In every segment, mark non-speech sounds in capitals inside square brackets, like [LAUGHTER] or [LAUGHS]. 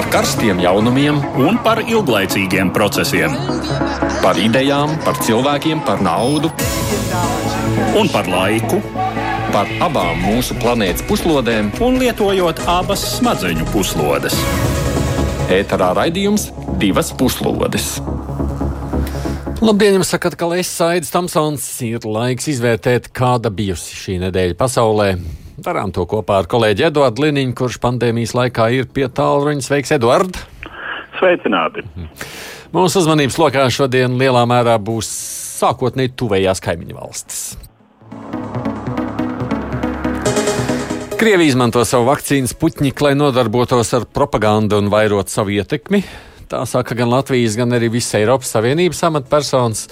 par karstiem jaunumiem un par ilglaicīgiem procesiem. Par idejām, par cilvēkiem, par naudu un par laiku. Par abām mūsu planētas puslodēm, un lietojot abas smadzeņu puslodes. Ēterā raidījums divas puslodes. Labdien, jums sakat, ka es Aits Tamsons ir laiks izvērtēt, kāda bijusi šī nedēļa pasaulē. Darām to kopā ar kolēģi Eduardu Liniņu, kurš pandēmijas laikā ir pie tālruņa. Sveiks, Eduard! Sveicināti! Mūsu uzmanības lokā šodien lielā mērā būs sākotnēji tuvējās kaimiņu valstis. Krievija izmanto savu vakcīnu Sputniku, lai nodarbotos ar propagandu un vairot savu ietekmi. Tā saka gan Latvijas, gan arī visas Eiropas Savienības amatpersonas.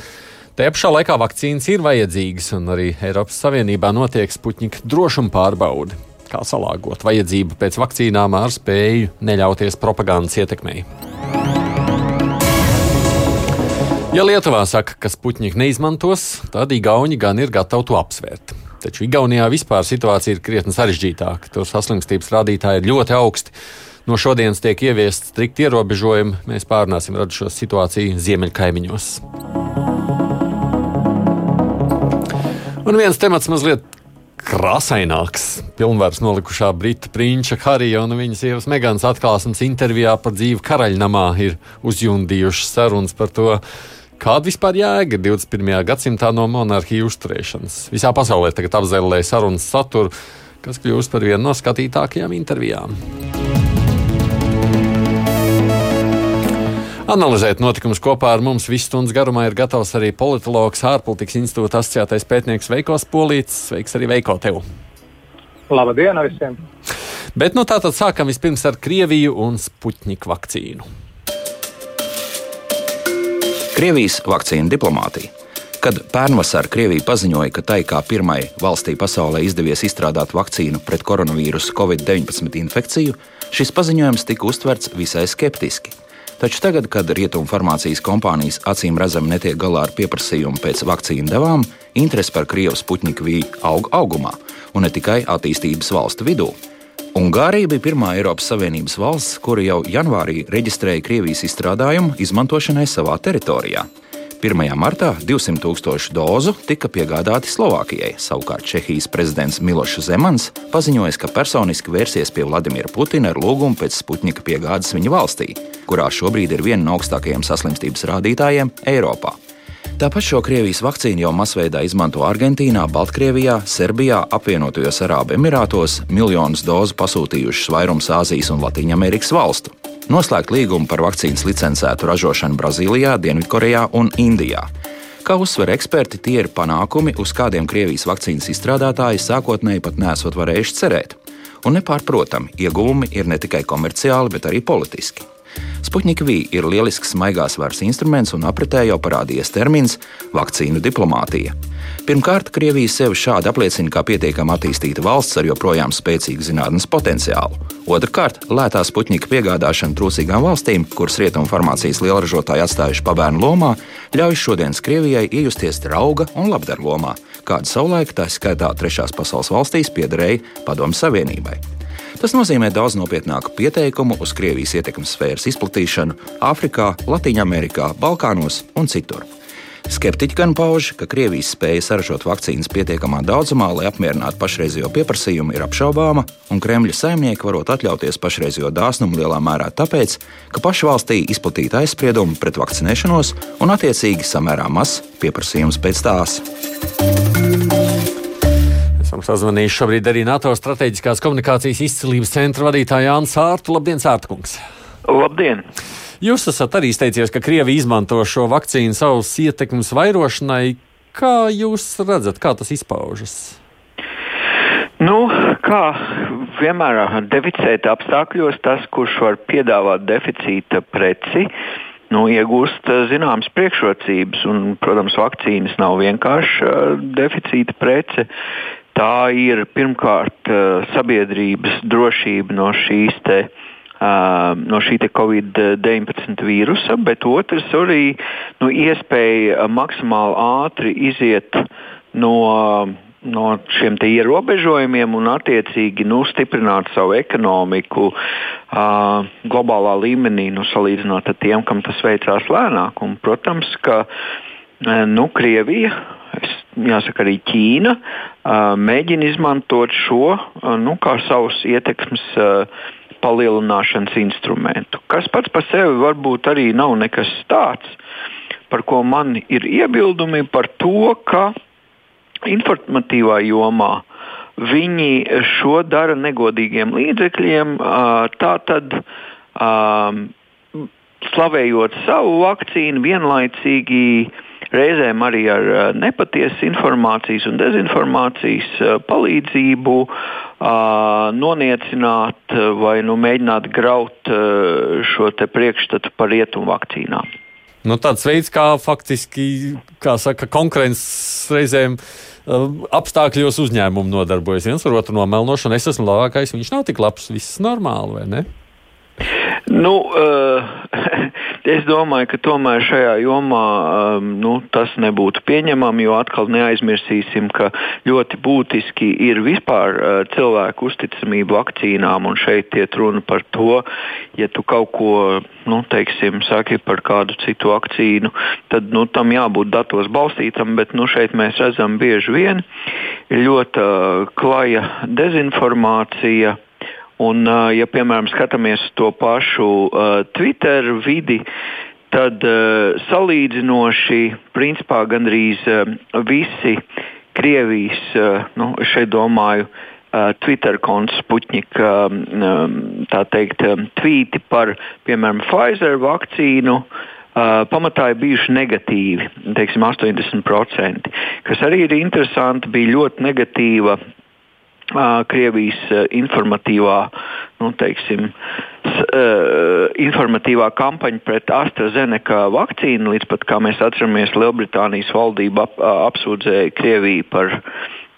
Tajā pašā laikā vakcīnas ir vajadzīgas, un arī Eiropas Savienībā notiek Sputnika drošuma pārbaude. Kā salāgot vajadzību pēc vakcīnām ar spēju neļauties propagandas ietekmei. Ja Lietuvā saka, ka Sputnika neizmantos, tad Igauni gan ir gatavi to apsvērt. Taču Igaunijā vispār situācija ir krietni sarežģītāka. Tur saslimstības rādītāji ir ļoti augsti. No šodienas tiek ieviesti strikti ierobežojumi. Mēs pārunāsim radušo situāciju ziemeļkaimiņos. Un viens temats mazliet krāsaināks. Pilnvars nolikušā brita prinča Harija un viņas sievas Megānas atklāsmes intervijā par dzīvi karaļnamā ir uzjundījušas sarunas par to, kāda vispār jēga 21. gadsimtā no monarhiju uzturēšanas. Visā pasaulē tagad apzēlē sarunas saturu, kas kļūst par vienu no skatītākajām intervijām. Analizēt notikumus kopā ar mums visu stundu garumā ir gatavs arī politologs, ārpolitikas institūta asociētais pētnieks Veikos Polīts. Sveiks arī Veiko tev! Labdien visiem! Bet nu tātad sākam vispirms ar Krieviju un Sputniku vakcīnu. Krievijas vakcīna diplomātija. Kad pērnvasarā Krievija paziņoja, ka tai kā pirmai valstī pasaulē izdevies izstrādāt vakcīnu pret koronavīrusu Covid-19 infekciju, šis paziņojums tika uztverts visai skeptiski. Taču tagad, kad rietumfarmācijas kompānijas acīm redzami netiek galā ar pieprasījumu pēc vakcīnu devām, interese par Krievijas puķņiku vīju aug augumā, un ne tikai attīstības valstu vidū. Ungārija bija pirmā Eiropas Savienības valsts, kura jau janvārī reģistrēja Krievijas izstrādājumu izmantošanai savā teritorijā. 1. martā 200 tūkstošu dozu tika piegādāti Slovākijai. Savukārt Čehijas prezidents Milošs Zemans paziņoja, ka personiski vērsies pie Vladimira Putina ar lūgumu pēc Sputņika piegādes viņa valstī, kurā šobrīd ir viena no augstākajiem saslimstības rādītājiem Eiropā. Tāpat šo Krievijas vakcīnu jau masveidā izmanto Argentīnā, Baltkrievijā, Serbijā, apvienotajos Arābu Emirātos, miljonus dozu pasūtījušas vairums Āzijas un Latvijas valstu. Noslēgt līgumu par vakcīnas licencētu ražošanu Brazīlijā, Dienvidkorejā un Indijā. Kā uzsver eksperti, tie ir panākumi, uz kādiem Krievijas vakcīnas izstrādātāji sākotnēji pat nesot varējuši cerēt. Un nepārprotami, ieguvumi ir ne tikai komerciāli, bet arī politiski. Sputnik V ir lielisks maigās varas instruments un apritē jau parādījies termins - vakcīnu diplomātija. Pirmkārt, Krievija sevi šādi apliecina kā pietiekami attīstīta valsts ar joprojām spēcīgu zinātnes potenciālu. Otrakārt, lētā Sputnika piegādāšana trūcīgām valstīm, kuras rietumu farmācijas lielražotāji atstājuši pabērnu lomā, ļauj šodienas Krievijai iejusties drauga un labdara lomā, kāda savulaik tā skaitā trešās pasaules valstīs piederēja Padomu Savienībai. Tas nozīmē daudz nopietnāku pieteikumu uz Krievijas ietekmes sfēras izplatīšanu Āfrikā, Latvijā, Balkānos un citur. Skeptiķi gan pauž, ka Krievijas spēja saražot vakcīnas pietiekamā daudzumā, lai apmierinātu pašreizējo pieprasījumu, ir apšaubāma, un Kremļa saimnieki varot atļauties pašreizējo dāsnumu lielā mērā tāpēc, ka pašā valstī izplatīta aizsprieduma pret vakcinēšanos un attiecīgi samērā mazs pieprasījums pēc tās. Esam sazvanījuši šobrīd arī NATO strateģiskās komunikācijas izcilības centra vadītāju Jānis Sārtu. Labdien, Sārtkungs! Labdien! Jūs esat arī izteicies, ka Krievija izmanto šo vakcīnu savas ietekmes vairošanai. Kā jūs redzat, kā tas izpaužas? Nu, kā vienmēr deficīta apstākļos, tas, kurš var piedāvāt deficīta preci, nu, iegūst zināmas priekšrocības. Un, protams, vakcīnas nav vienkārši deficīta prece tā ir pirmkārt eh, sabiedrības drošība no šīs te, Uh, no šī Covid-19 vīrusa, bet otrs arī nu, iespēja maksimāli ātri iziet no, no šiem ierobežojumiem un attiecīgi nu, stiprināt savu ekonomiku uh, globālā līmenī, nu, salīdzinot ar tiem, kam tas veicās lēnāk. Un, protams, ka uh, nu, Krievija, es, jāsaka arī Ķīna, uh, mēģina izmantot šo uh, nu, kā savus ietekmes. Uh, palielināšanas instrumentu, kas pats par sevi varbūt arī nav nekas tāds, par ko man ir iebildumi par to, ka informatīvā jomā viņi šo dara negodīgiem līdzekļiem, tātad slavējot savu vakcīnu, vienlaicīgi reizēm arī ar nepatiesas informācijas un dezinformācijas palīdzību noniecināt vai nu, mēģināt graut šo priekšstatu par rietumu vakcīnām. Nu, tāds veids, kā faktiski kā saka, konkurences reizēm apstākļos uzņēmumi nodarbojas. Viens ar otru nomelnošanu, es esmu labākais, viņš nav tik labs, viss normāli, vai ne? Nu, uh, [LAUGHS] es domāju, ka tomēr šajā jomā um, nu, tas nebūtu pieņemami, jo atkal neaizmirsīsim, ka ļoti būtiski ir vispār uh, cilvēku uzticamība vakcīnām. Šeit iet runa par to, ja tu kaut ko nu, teiksim, saki par kādu citu vakcīnu, tad nu, tam jābūt datos balstītam, bet nu, šeit mēs redzam bieži vien ļoti uh, klaja dezinformācija Un, ja piemēram skatāmies to pašu uh, Twitter vidi, tad uh, salīdzinoši principā gandrīz uh, visi Krievijas, uh, nu, šeit domāju, uh, Twitter konts Sputņika um, tā teikt, um, tvīti par, piemēram, Pfizer vakcīnu. Uh, pamatā ir bijuši negatīvi, teiksim, 80%. Kas arī ir interesanti, bija ļoti negatīva Krievijas informatīvā, nu, teiksim, informatīvā kampaņa pret AstraZeneca vakcīnu, līdz pat, kā mēs atceramies, Lielbritānijas valdība ap, apsūdzēja Krieviju par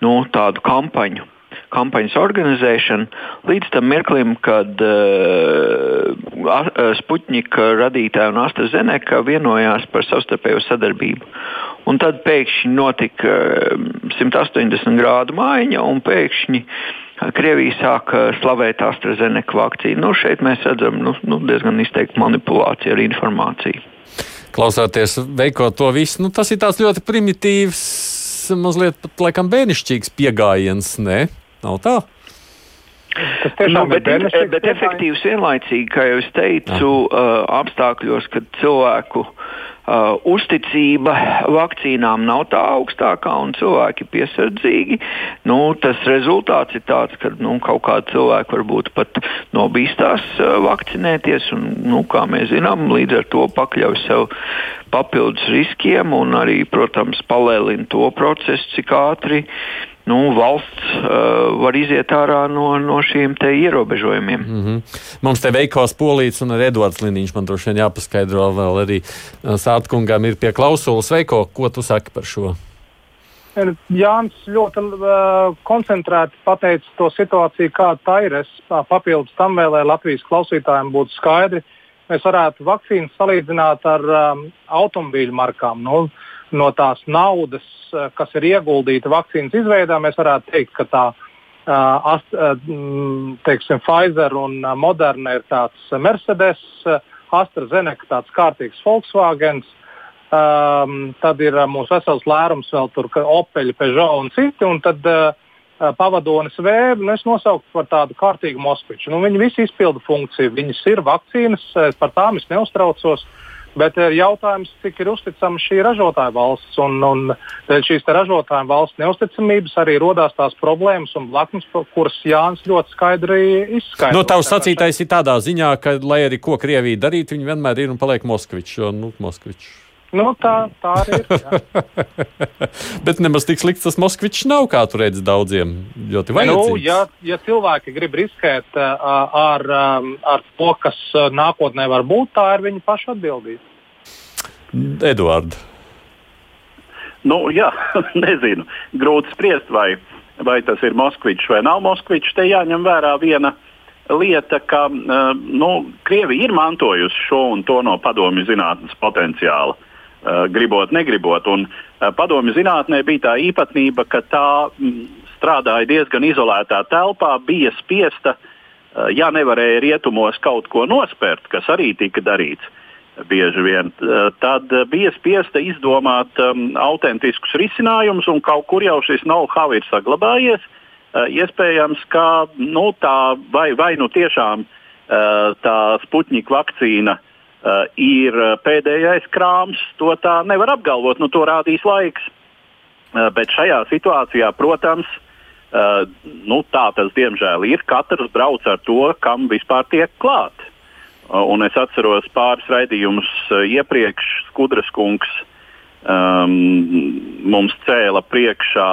nu, tādu kampaņu kampaņas organizēšanu līdz tam mirklim, kad uh, Sputņika radītāja un AstraZeneca vienojās par savstarpēju sadarbību. Un tad pēkšņi notika 180 grādu maiņa, un pēkšņi Krievija sāka slavēt AstraZeneca vakcīnu. Nu, šeit mēs redzam nu, nu, diezgan izteiktu manipulāciju ar informāciju. Klausāties, veikot to visu, nu, tas ir tāds ļoti primitīvs, mazliet pat laikam bērnišķīgs pieejams? Nav tā. Nu, bet, bet efektīvs vienlaicīgi, kā jau es teicu, uh, apstākļos, kad cilvēku uh, uzticība vakcīnām nav tā augstākā un cilvēki ir piesardzīgi, nu, tas rezultāts ir tāds, ka nu, kaut kādi cilvēki varbūt pat nobīstās uh, vakcinēties un, nu, kā mēs zinām, līdz ar to pakļauj sev papildus riskiem un arī, protams, palēlina to procesu, cik ātri uh, nu, valsts uh, var iziet ārā no, no šiem ierobežojumiem. Mm -hmm. Mums te veikals Polīts un Edvards Liniņš man droši vien jāpaskaidro vēl arī uh, Sārtkungam ir pie klausulas. Veiko, ko tu saki par šo? Jānis ļoti uh, koncentrēti pateica to situāciju, kāda tā ir. Es uh, papildus tam vēl, lai Latvijas klausītājiem būtu skaidri, mēs varētu vakcīnas salīdzināt ar um, automobīļu markām. Nu, no tās naudas, eh, kas ir ieguldīta vakcīnas izveidē, mēs varētu teikt, ka tā uh, ast, uh, teiksim, Pfizer un Moderna ir tāds Mercedes, AstraZeneca tāds kārtīgs Volkswagen. Um, tad ir mūsu vesels lērums vēl tur, Opel, Peugeot un citi. Un tad uh, pavadonis vēju, nu, es nosauktu par tādu kārtīgu moskviču. Nu, viņi visi izpilda funkciju, viņas ir vakcīnas, par tām es neuztraucos. Uh, Bet ir jautājums, cik ir uzticama šī ražotāja valsts. Un, un dēļ šīs ražotāja valsts neusticamības arī radās tās problēmas un blaknes, kuras Jānis ļoti skaidri izskaidro. Nu, tavs sacītais ir tādā ziņā, ka, lai arī ko Krievija darītu, viņi vienmēr ir un paliek Moskvičs. Nu, Moskvičs. Nu, tā, tā arī ir. [LAUGHS] Bet nemaz tik slikts tas Moskvičs nav, kā tu redzi daudziem. Ļoti vajadzīgs. Nu, ja, ja cilvēki grib riskēt uh, ar, um, ar to, kas uh, nākotnē var būt, tā ir viņa paša atbildība. Eduards. Nu, jā, [LAUGHS] nezinu. Grūti spriest, vai, vai tas ir Moskvičs vai nav Moskvičs. Te jāņem vērā viena lieta, ka uh, nu, Krievija ir mantojusi šo un to no padomju zinātnes potenciāla. Gribot, negribot. Un padomju zinātnē bija tā īpatnība, ka tā mm, strādāja diezgan izolētā telpā, bija spiesta, ja nevarēja rietumos kaut ko nospērt, kas arī tika darīts bieži vien, tad bija spiesta izdomāt um, autentiskus risinājumus, un kaut kur jau šis know-how ir saglabājies. Uh, iespējams, ka nu, tā vai, vai nu tiešām uh, tā Sputņika vakcīna uh, ir pēdējais krāms, to tā nevar apgalvot, nu, to rādīs laiks. Uh, bet šajā situācijā, protams, uh, nu, tā tas diemžēl ir. Katrs brauc ar to, kam vispār tiek klāts. Uh, un es atceros pāris raidījumus uh, iepriekš, Skudras kungs um, mums cēla priekšā,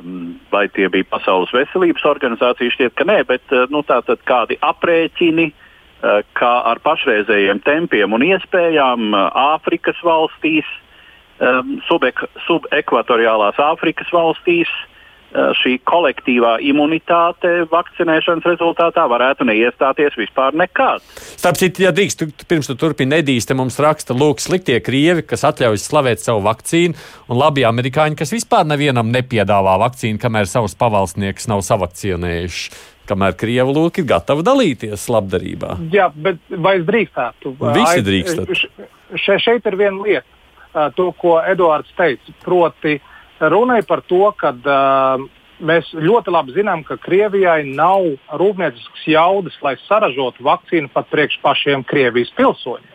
um, vai tie bija Pasaules veselības organizācija, šķiet, ka nē, bet uh, nu, tātad kādi aprēķini, uh, kā ar pašreizējiem tempiem un iespējām uh, Āfrikas valstīs, subek subekvatoriālās Āfrikas valstīs, Eh, šī kolektīvā imunitāte vakcinēšanas rezultātā varētu neiestāties vispār nekad. Starp citu, ja drīkst, tu, pirms tu turpini nedīst, te mums raksta, lūk, sliktie krievi, kas atļauj slavēt savu vakcīnu, un labi amerikāņi, kas vispār nevienam nepiedāvā vakcīnu, kamēr savus pavalsnieks nav savakcinējuši. Kamēr krievi lūk ir gatavi dalīties labdarībā. Jā, bet vai es drīkstētu? Visi drīkstat. Še, šeit ir viena lieta, to, ko Eduards teica, proti, uh, Runa ir par to, ka uh, mēs ļoti labi zinām, ka Krievijai nav rūpnieciskas jaudas, lai saražotu vakcīnu pat priekš pašiem Krievijas pilsoņiem.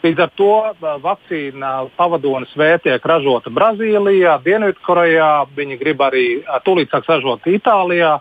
Līdz ar to uh, vakcīna pavadonis V tiek ražota Brazīlijā, Dienvidkorejā, viņi grib arī uh, tūlīt sākt ražot Itālijā,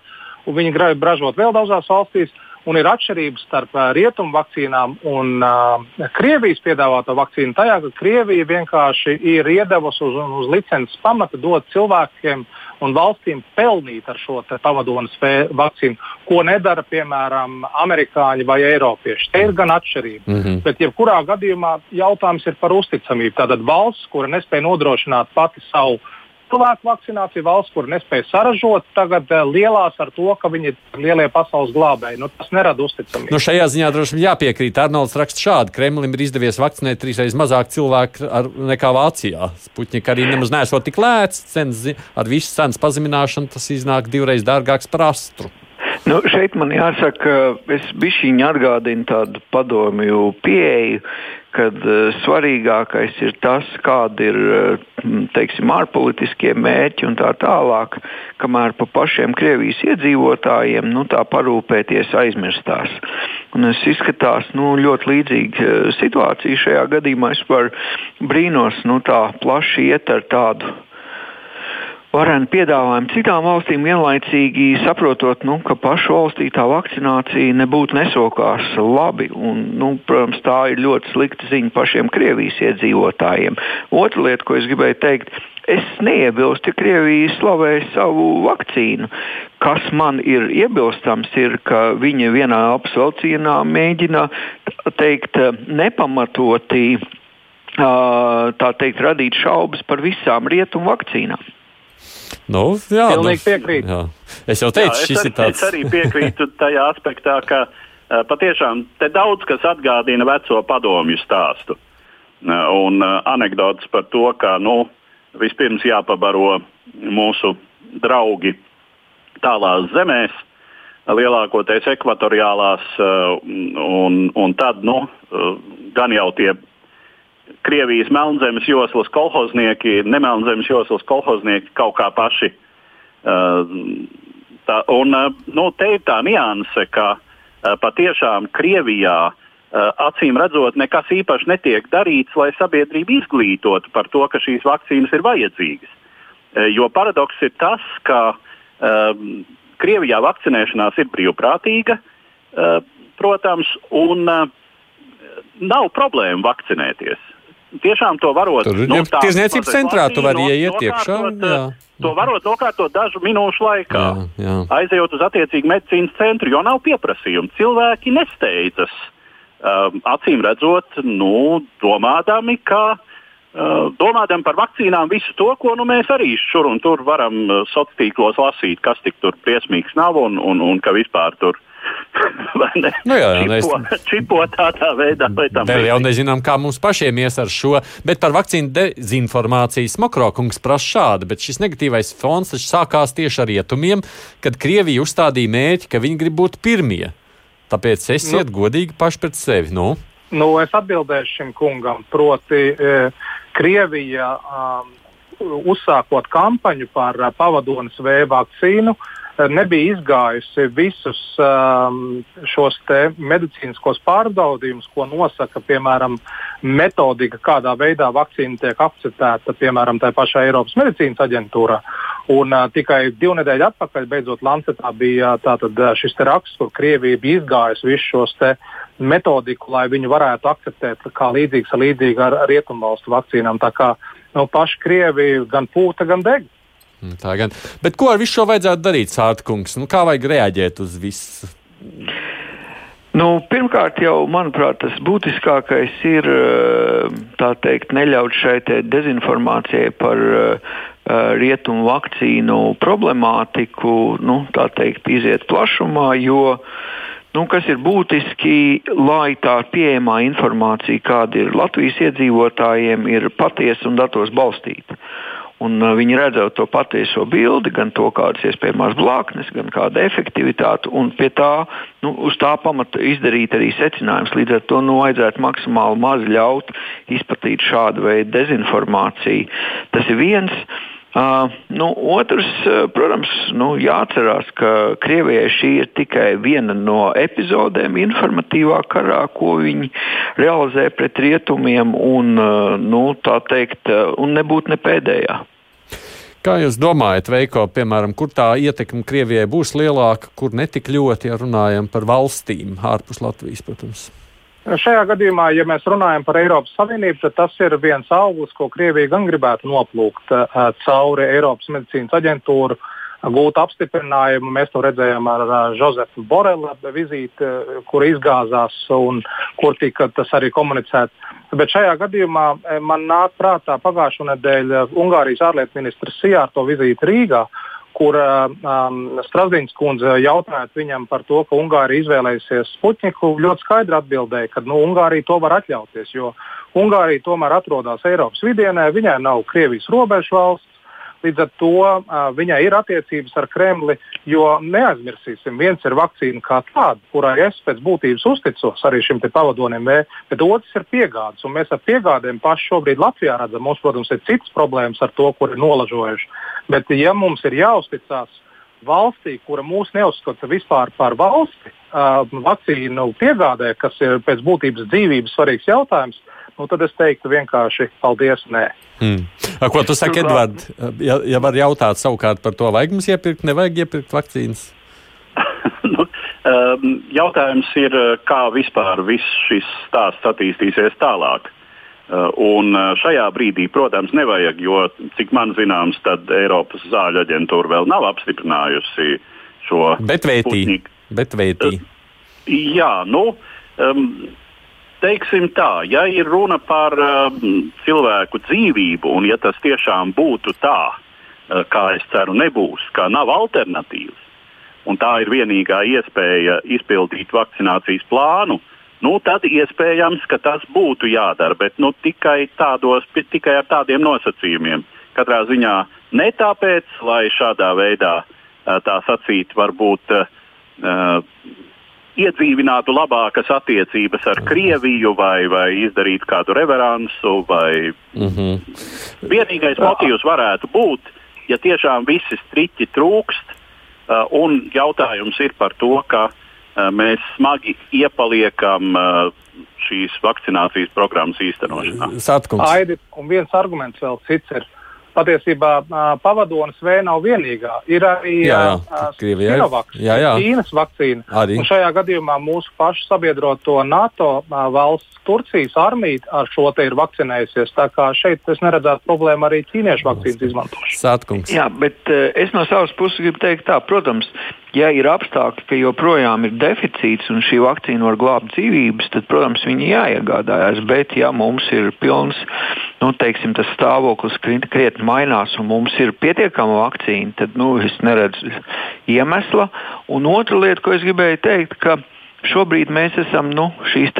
un viņi grib ražot vēl daudzās valstīs. Uh, un ir atšķirības starp uh, rietumu vakcīnām un uh, Krievijas piedāvāto vakcīnu. Tajā, ka Krievija vienkārši ir iedevusi uz, uz licences pamata dot cilvēkiem un valstīm pelnīt ar šo pavadonas vakcīnu, ko nedara piemēram amerikāņi vai eiropieši. Te ir gan atšķirība. Mm -hmm. Bet, jebkurā gadījumā, jautājums ir par uzticamību. Tātad valsts, kura nespēja nodrošināt pati savu cilvēku vakcinācija, valsts, kur nespēja saražot, tagad uh, lielās ar to, ka viņi ir lielie pasaules glābēji. Nu, tas nerada uzticamību. Nu, šajā ziņā droši vien jāpiekrīt. Arnolds raksta šādi: Kremlim ir izdevies vakcinēt trīsreiz mazāk cilvēku ar, nekā Vācijā. Sputņika arī nemaz nesot tik lēts, cenas, ar visu cenas pazemināšanu tas iznāk divreiz dārgāks par astru. Nu, šeit man jāsaka, es bišķiņi atgādinu tādu padomju pieeju, kad uh, svarīgākais ir tas, kāda ir uh, teiksim, ārpolitiskie mērķi un tā tālāk, kamēr pa pašiem Krievijas iedzīvotājiem nu, tā parūpēties aizmirstās. Un es izskatās nu, ļoti līdzīga uh, situācija šajā gadījumā. Es par brīnos nu, tā plaši iet ar tādu varenu piedāvājumu citām valstīm, vienlaicīgi saprotot, nu, ka pašu valstī tā vakcinācija nebūtu nesokās labi. Un, nu, protams, tā ir ļoti slikta ziņa pašiem Krievijas iedzīvotājiem. Otra lieta, ko es gribēju teikt, es neiebilstu, ja Krievija slavē savu vakcīnu. Kas man ir iebilstams, ir, ka viņa vienā apsvelcienā mēģina teikt, nepamatoti tā teikt, radīt šaubas par visām rietumu vakcīnām. Nu, jā, Pilnīgi nu, piekrītu. Jā. Es jau teicu, jā, šis arī, ir tāds. Es arī piekrītu tajā aspektā, ka uh, patiešām te daudz kas atgādina veco padomju stāstu. Uh, un uh, anekdots par to, ka nu, vispirms jāpabaro mūsu draugi tālās zemēs, lielākoties ekvatoriālās, un, un tad nu, gan jau tie Krievijas melnzemes joslas kolhoznieki, nemelnzemes joslas kolhoznieki kaut kā paši. Uh, tā, un, uh, nu, te ir tā nianse, ka uh, patiešām Krievijā acīm redzot, nekas īpaši netiek darīts, lai sabiedrību izglītotu par to, ka šīs vakcīnas ir vajadzīgas. Jo paradoks ir tas, ka um, Krievijā vakcinēšanās ir brīvprātīga, uh, protams, un uh, nav problēma vakcinēties tiešām to varot. Tur nu, ir tirzniecības centrā, tu vari ieiet iekšā. To varot nokārtot dažu minūšu laikā, jā, jā. aizejot uz attiecīgu medicīnas centru, jo nav pieprasījumu. Cilvēki nesteidzas. Um, acīm redzot, nu, domādami, ka uh, domādam par vakcīnām visu to, ko nu, mēs arī šur un tur varam uh, sociālos tīklos lasīt, kas tik tur briesmīgs nav un, un, un ka vispār tur [LAUGHS] Nu jā, jā, čipo, es- čipo tādā veidā. vai tam Vēl jau nezinām, kā mums pašiem ies ar šo, bet par vakcīnu dezinformācijas Mokrokungs prasa šādi, bet šis negatīvais fons taču sākās tieši ar rietumiem, kad Krievija uzstādīja mērķi, ka viņi grib būt pirmie. Tāpēc esiet nu. godīgi paši pret sevi. Nu? Nu, es atbildēšu šim kungam. Proti, e, Krievija um, uzsākot kampaņu par uh, pavadonas V vakcīnu, uh, nebija izgājusi visus um, šos medicīniskos pārbaudījumus, ko nosaka, piemēram, metodika, kādā veidā vakcīna tiek akceptēta, piemēram, tā pašā Eiropas medicīnas aģentūrā. Un uh, tikai divu nedēļu atpakaļ, beidzot, Lancetā bija uh, tātad, uh, šis raksts, kur Krievija bija izgājusi visus šos metodiku, lai viņi varētu akceptēt kā līdzīgs ar līdzīgu ar rietumvalstu vakcīnām. Tā kā nu, paši Krievi gan pūta, gan deg. Mm, Tā gan. Bet ko ar visu šo vajadzētu darīt, Sārtakungs? Nu, kā vajag reaģēt uz visu? Nu, pirmkārt, jau manuprāt, tas būtiskākais ir eh, teikt, neļaut šai te dezinformācijai par uh, rietumu vakcīnu problemātiku nu, teikt, iziet plašumā, jo nu, kas ir būtiski, lai tā pieejamā informācija, kāda ir Latvijas iedzīvotājiem, ir patiesa un datos balstīta. Un, uh, viņi redzot to patieso bildi, gan to, kādas iespējamās blaknes, gan kāda efektivitāte, un pie tā, nu, uz tā pamata izdarīt arī secinājumus. Līdz ar to nu, vajadzētu maksimāli maz ļaut izplatīt šādu veidu dezinformāciju. Tas ir viens. Uh, nu, otrs, protams, nu, jāatcerās, ka Krievijai šī ir tikai viena no epizodēm informatīvā karā, ko viņi realizē pret rietumiem, un, nu, tā teikt, un nebūtu ne pēdējā. Kā jūs domājat, Veiko, piemēram, kur tā ietekme Krievijai būs lielāka, kur netik ļoti, ja runājam par valstīm ārpus Latvijas, protams? Šajā gadījumā, ja mēs runājam par Eiropas Savienību, tad tas ir viens auglis, ko Krievija gan gribētu noplūkt uh, cauri Eiropas medicīnas aģentūru, gūt apstiprinājumu. Mēs to redzējām ar uh, Josefu Borela vizīti, uh, kur izgāzās un kur tika tas arī komunicēts. Bet šajā gadījumā man nāk prātā pagājušo nedēļu Ungārijas ārlietu ministrs Sijārto vizīti Rīgā kur um, Strasdīnas kundze jautājot viņam par to, ka Ungārija izvēlēsies Sputniku, ļoti skaidri atbildēja, ka nu, Ungārija to var atļauties, jo Ungārija tomēr atrodas Eiropas vidienē, viņai nav Krievijas robežu valsts. Līdz ar to viņai ir attiecības ar Kremli, jo neaizmirsīsim, viens ir vakcīna kā tāda, kurai es pēc būtības uzticos arī šim pavadonim V, bet otrs ir piegādes. Un mēs ar piegādēm paši šobrīd Latvijā redzam, mums, protams, ir citas problēmas ar to, kur ir nolažojuši. Bet, ja mums ir jāuzticas valstī, kura mūs neuzskata vispār par valsti, uh, vakcīnu piegādē, kas ir pēc būtības dzīvības svarīgs jautājums, nu, tad es teiktu vienkārši paldies. Nē. Hmm. Ko tu saki, Edvard? Ja, ja var jautāt savukārt par to, vajag mums iepirkt, nevajag iepirkt vakcīnas? [LAUGHS] nu, um, jautājums ir, kā vispār viss šis stāsts attīstīsies tālāk. Uh, un šajā brīdī, protams, nevajag, jo, cik man zināms, tad Eiropas zāļu aģentūra vēl nav apstiprinājusi šo bet vētī. Bet vētī. Uh, jā, nu, teiksim tā, ja ir runa par cilvēku dzīvību, un ja tas tiešām būtu tā, uh, kā es ceru, nebūs, ka nav alternatīvas, un tā ir vienīgā iespēja izpildīt vakcinācijas plānu, nu, tad iespējams, ka tas būtu jādara, bet nu, tikai, tādos, tikai ar tādiem nosacījumiem. Katrā ziņā ne tāpēc, lai šādā veidā tā sacīt, varbūt uh, iedzīvinātu labākas attiecības ar Krieviju vai, vai izdarītu kādu reveransu. Vai... Mm -hmm. Vienīgais motīvs varētu būt, ja tiešām visi striķi trūkst, uh, un jautājums ir par to, ka uh, mēs smagi iepaliekam uh, šīs vakcinācijas programmas īstenošanā. Satkungs. Aidi, un viens arguments vēl cits ir. Patiesībā pavadonas V nav vienīgā. Ir arī Sinovac, Ķīnas vakcīna. Arī. Un šajā gadījumā mūsu pašu sabiedroto NATO valsts Turcijas armija ar šo te ir vakcinējusies. Tā kā šeit es neredzētu problēmu arī ķīniešu vakcīnas izmantošanu. Sātkungs. Jā, bet es no savas puses gribu teikt tā, protams, ja ir apstākļi, ka joprojām ir deficīts un šī vakcīna var glābt dzīvības, tad, protams, viņi jāiegādājas. Bet, ja mums ir pilns nu, teiksim, tas stāvoklis krietni mainās un mums ir pietiekama vakcīna, tad nu, es neredzu iemesla. Un otra lieta, ko es gribēju teikt, ka šobrīd mēs esam nu, šīs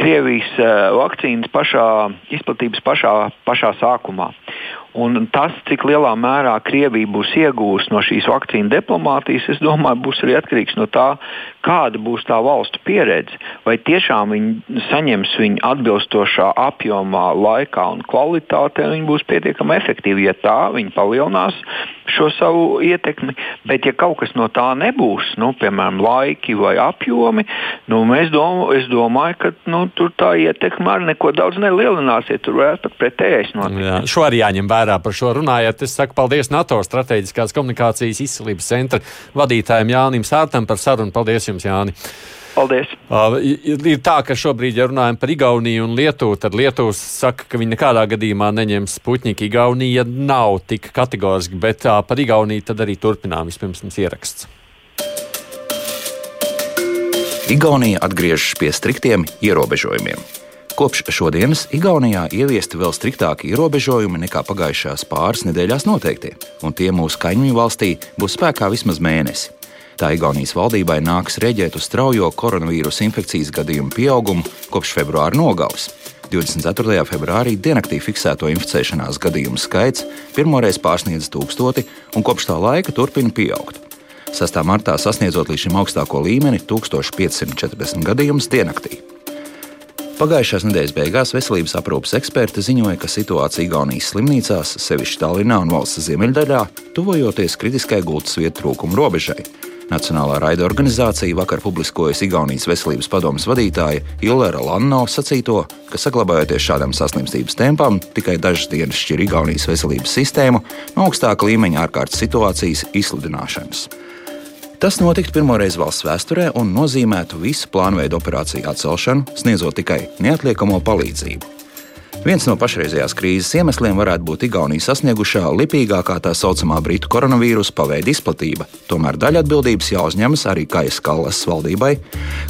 Krievijas uh, vakcīnas pašā izplatības pašā, pašā sākumā. Un tas, cik lielā mērā Krievija būs iegūsta no šīs vakcīnu diplomātijas, es domāju, būs arī atkarīgs no tā, kāda būs tā valstu pieredze. Vai tiešām viņi saņems viņu atbilstošā apjomā, laikā un kvalitātē, un viņi būs pietiekami efektīvi. Ja tā, viņi palielinās šo savu ietekmi, bet ja kaut kas no tā nebūs, nu, piemēram, laiki vai apjomi, nu, dom es domāju, ka nu, tur tā ietekme arī neko daudz nelielināsies. Tur varētu pat pretējais notikt. Jā, šo arī jāņem vērā par šo runājot. Es saku paldies NATO strateģiskās komunikācijas izcelības centra vadītājiem Jānim Sārtam par sarunu. Paldies jums, Jāni! Paldies. Uh, ir tā, ka šobrīd, ja runājam par Igauniju un Lietuvu, tad Lietuvas saka, ka viņi nekādā gadījumā neņems Sputņika. Igaunija nav tik kategoriski, bet uh, par Igauniju tad arī turpinām. Vispirms mums ieraksts. Igaunija atgriežas pie striktiem ierobežojumiem. Kopš šodienas Igaunijā ieviesti vēl striktāki ierobežojumi nekā pagājušās pāris nedēļās noteiktie, un tie mūsu kaimiņu valstī būs spēkā vismaz mēnesi. Tā Igaunijas valdībai nāks rēģēt uz straujo koronavīrusa infekcijas gadījumu pieaugumu kopš februāra nogales. 24. februārī diennaktī fiksēto inficēšanās gadījumu skaits pirmoreiz pārsniedz tūkstoti un kopš tā laika turpina pieaugt. 6. martā sasniedzot līdz šim augstāko līmeni 1540 gadījumus diennaktī. Pagājušās nedēļas beigās veselības aprūpas eksperti ziņoja, ka situācija Igaunijas slimnīcās, sevišķi Tallinā un valsts ziemeļdaļā, tuvojoties kritiskai gultas vietu trūkuma robežai, Nacionālā raida organizācija vakar publiskojas Igaunijas veselības padomas vadītāja Ilera Lanno sacīto, ka saglabājoties šādam saslimstības tempam, tikai dažas dienas šķir Igaunijas veselības sistēmu no augstāka līmeņa ārkārtas situācijas izsludināšanas. Tas notiktu pirmoreiz valsts vēsturē un nozīmētu visu plānveidu operāciju atcelšanu, sniedzot tikai neatliekamo palīdzību. Viens no pašreizējās krīzes iemesliem varētu būt Igaunijas sasniegušā lipīgākā tā saucamā britu koronavīrusa paveida izplatība. Tomēr daļa atbildības jāuzņemas arī Kajas Kallas valdībai,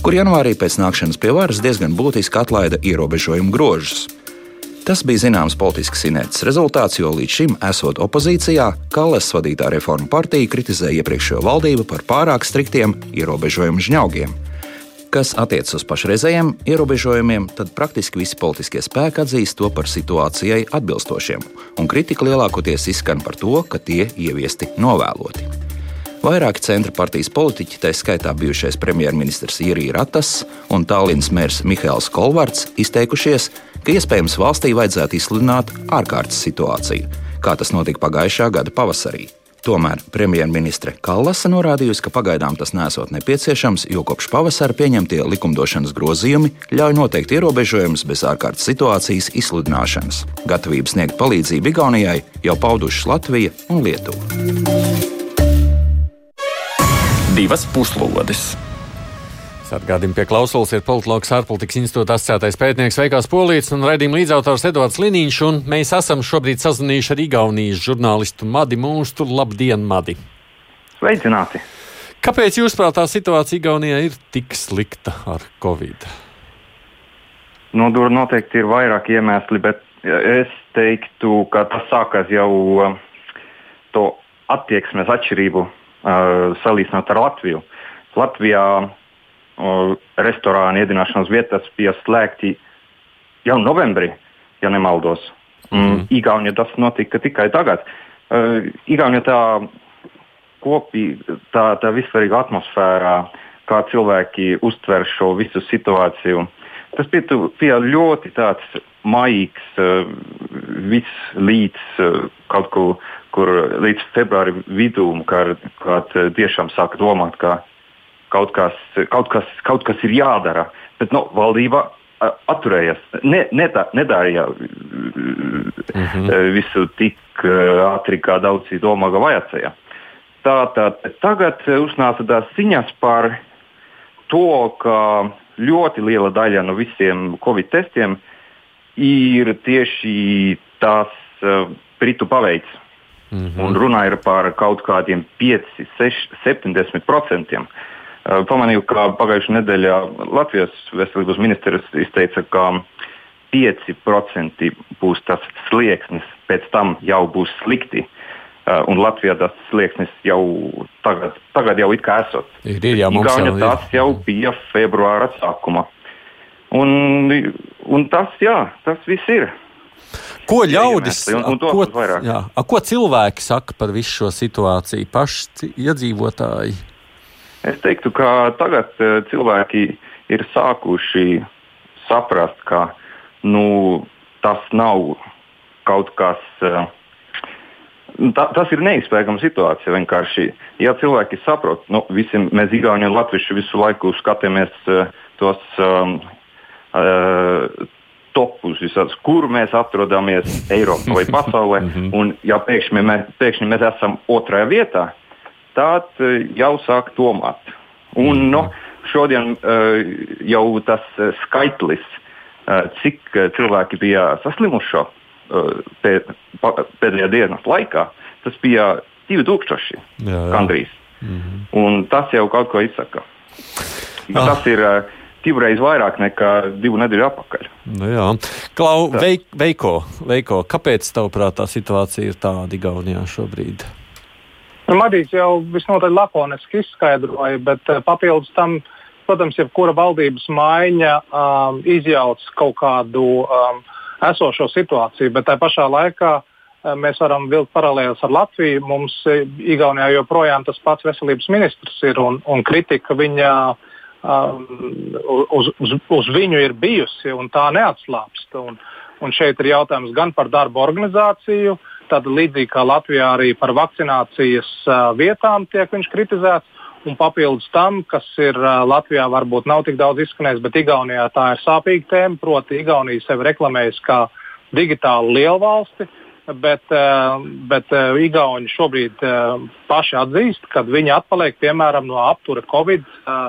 kur janvārī pēc nākšanas pie varas diezgan būtiski atlaida ierobežojumu grožus. Tas bija zināms politisks inerces rezultāts, jo līdz šim, esot opozīcijā, Kallas vadītā reformu partija kritizēja iepriekšējo valdību par pārāk striktiem ierobežojumu žņaugiem. Kas attiecas uz pašreizējiem ierobežojumiem, tad praktiski visi politiskie spēki atzīst to par situācijai atbilstošiem, un kritika lielākoties izskan par to, ka tie ieviesti novēloti. Vairāki centra partijas politiķi, tā skaitā bijušais premjerministrs Irija Ratas un Tallinas mērs Mihails Kolvards, izteikušies, ka iespējams valstī vajadzētu izsludināt ārkārtas situāciju, kā tas notika pagājušā gada pavasarī. Tomēr premjerministre Kallasa norādījusi, ka pagaidām tas nesot nepieciešams, jo kopš pavasara pieņemtie likumdošanas grozījumi ļauj noteikt ierobežojumus bez ārkārtas situācijas izsludināšanas. Gatavību sniegt palīdzību Igaunijai jau paudušas Latvija un Lietuva. Divas puslodes! Atgādījumi pie klausulas ir politologs ārpolitikas institūta asociētais pētnieks Veikās Polīts un raidījuma līdzautors Edvards Liniņš, un mēs esam šobrīd sazvanījuši ar Igaunijas žurnālistu Madi Mūstu. Labdien, Madi! Sveicināti! Kāpēc jūs prāt tā situācija Igaunijā ir tik slikta ar Covid? Nu, tur noteikti ir vairāk iemesli, bet es teiktu, ka tas sākās jau uh, to attieksmes atšķirību uh, salīdzinot ar Latviju. Latvijā restorāni, ēdināšanas vietas bija slēgti jau novembrī, ja nemaldos. Mm. Igaunijā tas notika tikai tagad. Uh, Igaunijā tā kopīga, tā, tā vispārīga atmosfēra, kā cilvēki uztver šo visu situāciju. Tas bija, bija ļoti tāds maīgs, uh, viss līdz uh, kaut kur, kur līdz februāra vidū, kad, kad tiešām sāka domāt, ka kaut kas, kaut kas, kaut kas ir jādara. Bet nu, valdība atturējās, ne, ne tā, nedarīja mm -hmm. visu tik ātri, kā daudzi domā, ka vajadzēja. Tātad tagad uznāca tās ziņas par to, ka ļoti liela daļa no visiem covid testiem ir tieši tās uh, britu paveids. Mm -hmm. Un runa ir par kaut kādiem 5, 6, 70 procentiem. Uh, Pamanīju, ka pagājušajā nedēļā Latvijas veselības ministrs izteica, ka 5% būs tas slieksnis, pēc tam jau būs slikti. Un Latvijā tas slieksnis jau tagad, tagad jau it kā esot. Ir, ir, jā, ir. tas jau bija februāra sākuma. Un, un tas, jā, tas viss ir. Ko ļaudis, un- un ko, jā, a, ko cilvēki saka par visu šo situāciju? Paši iedzīvotāji. Es teiktu, ka tagad eh, cilvēki ir sākuši saprast, ka nu, tas nav kaut kas. eh, Ta, tas ir neizspējama situācija. Vienkārši, ja cilvēki saprot, nu, visi mēs, Igauni un Latvieši, visu laiku skatāmies uh, tos um, uh, topus, visāds, kur mēs atrodamies Eiropā vai [LAUGHS] pasaulē. un, ja pēkšņi mēs, pēkšņi mēs esam otrajā vietā, tad uh, jau sāk domāt. Un, nu, šodien uh, jau tas uh, skaitlis, cik cilvēki bija saslimuši pēdējā dienas laikā, tas bija 2000 Jā, jā. gandrīz. Un tas jau kaut ko izsaka. Ah. Tas ir uh, divreiz vairāk nekā divu nedēļu atpakaļ. Nu, jā. Klau, veik, veiko, veiko, kāpēc tavuprāt tā situācija ir tāda Igaunijā šobrīd? Nu, Madīs jau visnotaļ lakoniski izskaidroja, bet eh, papildus tam, protams, jebkura valdības maiņa um, izjauc kaut kādu um, esošo situāciju, bet tajā pašā laikā eh, mēs varam vilkt paralēlus ar Latviju. Mums eh, Igaunijā joprojām tas pats veselības ministrs ir un, un kritika viņa. Um, uz, uz, uz viņu ir bijusi, un tā neatslāpst. Un, un šeit ir jautājums gan par darba organizāciju, tad līdzīgi kā Latvijā arī par vakcinācijas uh, vietām tiek viņš kritizēts. Un papildus tam, kas ir uh, Latvijā, varbūt nav tik daudz izskanējis, bet Igaunijā tā ir sāpīga tēma. Proti, Igaunija sevi reklamējas kā digitālu lielvalsti, bet, uh, bet uh, Igauni šobrīd uh, paši atzīst, ka viņi atpaliek piemēram no aptura Covid uh,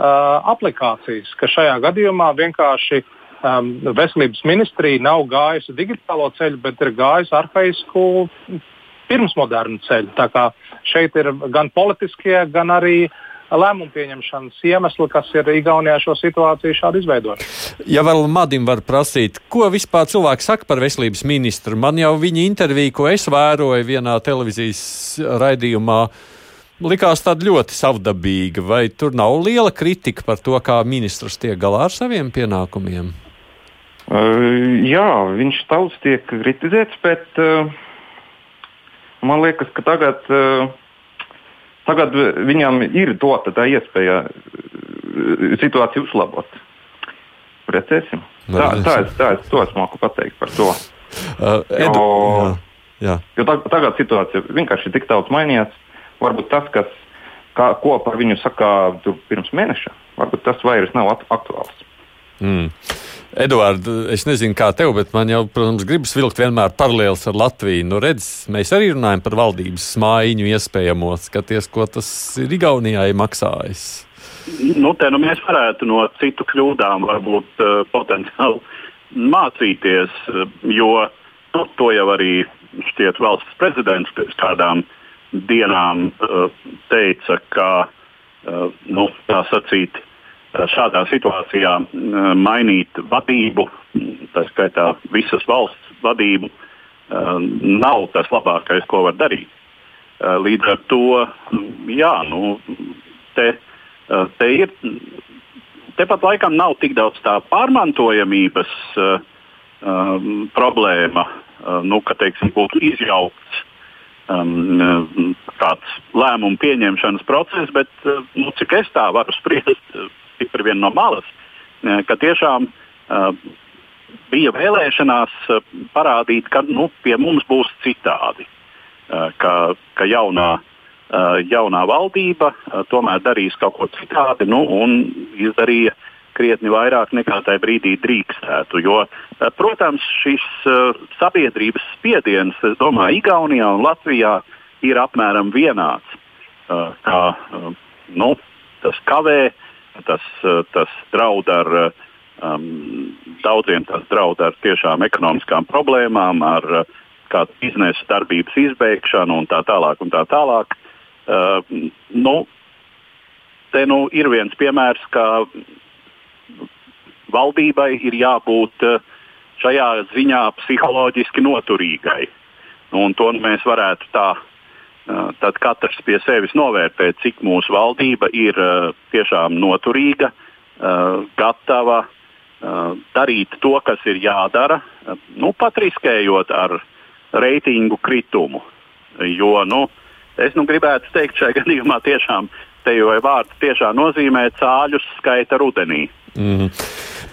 uh, aplikācijas, ka šajā gadījumā vienkārši um, veselības ministrija nav gājusi digitālo ceļu, bet ir gājusi arhaisku pirmsmodernu ceļu. Tā kā šeit ir gan politiskie, gan arī lēmumu pieņemšanas iemesli, kas ir Igaunijā šo situāciju šādi izveidojuši. Ja vēl Madim var prasīt, ko vispār cilvēki saka par veselības ministru, man jau viņa intervija, ko es vēroju vienā televīzijas raidījumā, likās tāda ļoti savdabīga. Vai tur nav liela kritika par to, kā ministrs tiek galā ar saviem pienākumiem? Jā, viņš daudz tiek kritizēts, bet uh, man liekas, ka tagad, uh, tagad viņam ir dota tā iespēja situāciju uzlabot. Redzēsim. Tā, tā, es, tā es to es māku pateikt par to. Uh, Edu, Jo- jā, jā. Jo tag, tagad situācija vienkārši ir tik daudz mainījusies. Varbūt tas, kas, kā, ko par viņu tur pirms mēneša, varbūt tas vairs nav aktuāls. Mm. Eduards, es nezinu, kā tev, bet man jau, protams, gribas vilkt vienmēr paralēlus ar Latviju. Nu, redz, mēs arī runājam par valdības maiņu iespējamo. Skaties, ko tas ir Igaunijai maksājis. Nu, te nu mēs varētu no citu kļūdām varbūt uh, potenciāli mācīties, uh, jo nu, to jau arī šķiet valsts prezidents pēc kādām dienām uh, teica, ka uh, nu, tā sacīt, šādā situācijā uh, mainīt vadību, tā skaitā visas valsts vadību, uh, nav tas labākais, ko var darīt. Līdz ar to, jā, nu, te, te ir. Tepat laikam nav tik daudz tā pārmantojamības uh, um, problēma, uh, nu, ka teiksim, būtu izjaukts um, uh, tāds lēmumu pieņemšanas process, bet nu, cik es tā varu spriest, tik vien no malas, uh, ka tiešām uh, bija vēlēšanās uh, parādīt, ka nu, pie mums būs citādi, ka, ka jaunā, jaunā valdība tomēr darīs kaut ko citādi nu, un izdarīja krietni vairāk nekā tajā brīdī drīkstētu. Jo, protams, šis sabiedrības spiediens, es domāju, Igaunijā un Latvijā ir apmēram vienāds. Kā, nu, tas kavē, uh, tas draud ar um, daudziem tas draud ar tiešām ekonomiskām problēmām, ar uh, kādu biznesa darbības izbeigšanu un tā tālāk. Un tā tālāk. Uh, nu, te nu ir viens piemērs, ka valdībai ir jābūt uh, šajā ziņā psiholoģiski noturīgai. Un to mēs varētu tā, tad katrs pie sevis novērtēt, cik mūsu valdība ir tiešām noturīga, gatava darīt to, kas ir jādara, nu, pat riskējot ar reitingu kritumu. Jo nu, es nu, gribētu teikt, šajā [LAUGHS] gadījumā tiešām te jau vārds tiešām nozīmē cāļus skaita rudenī. Mm.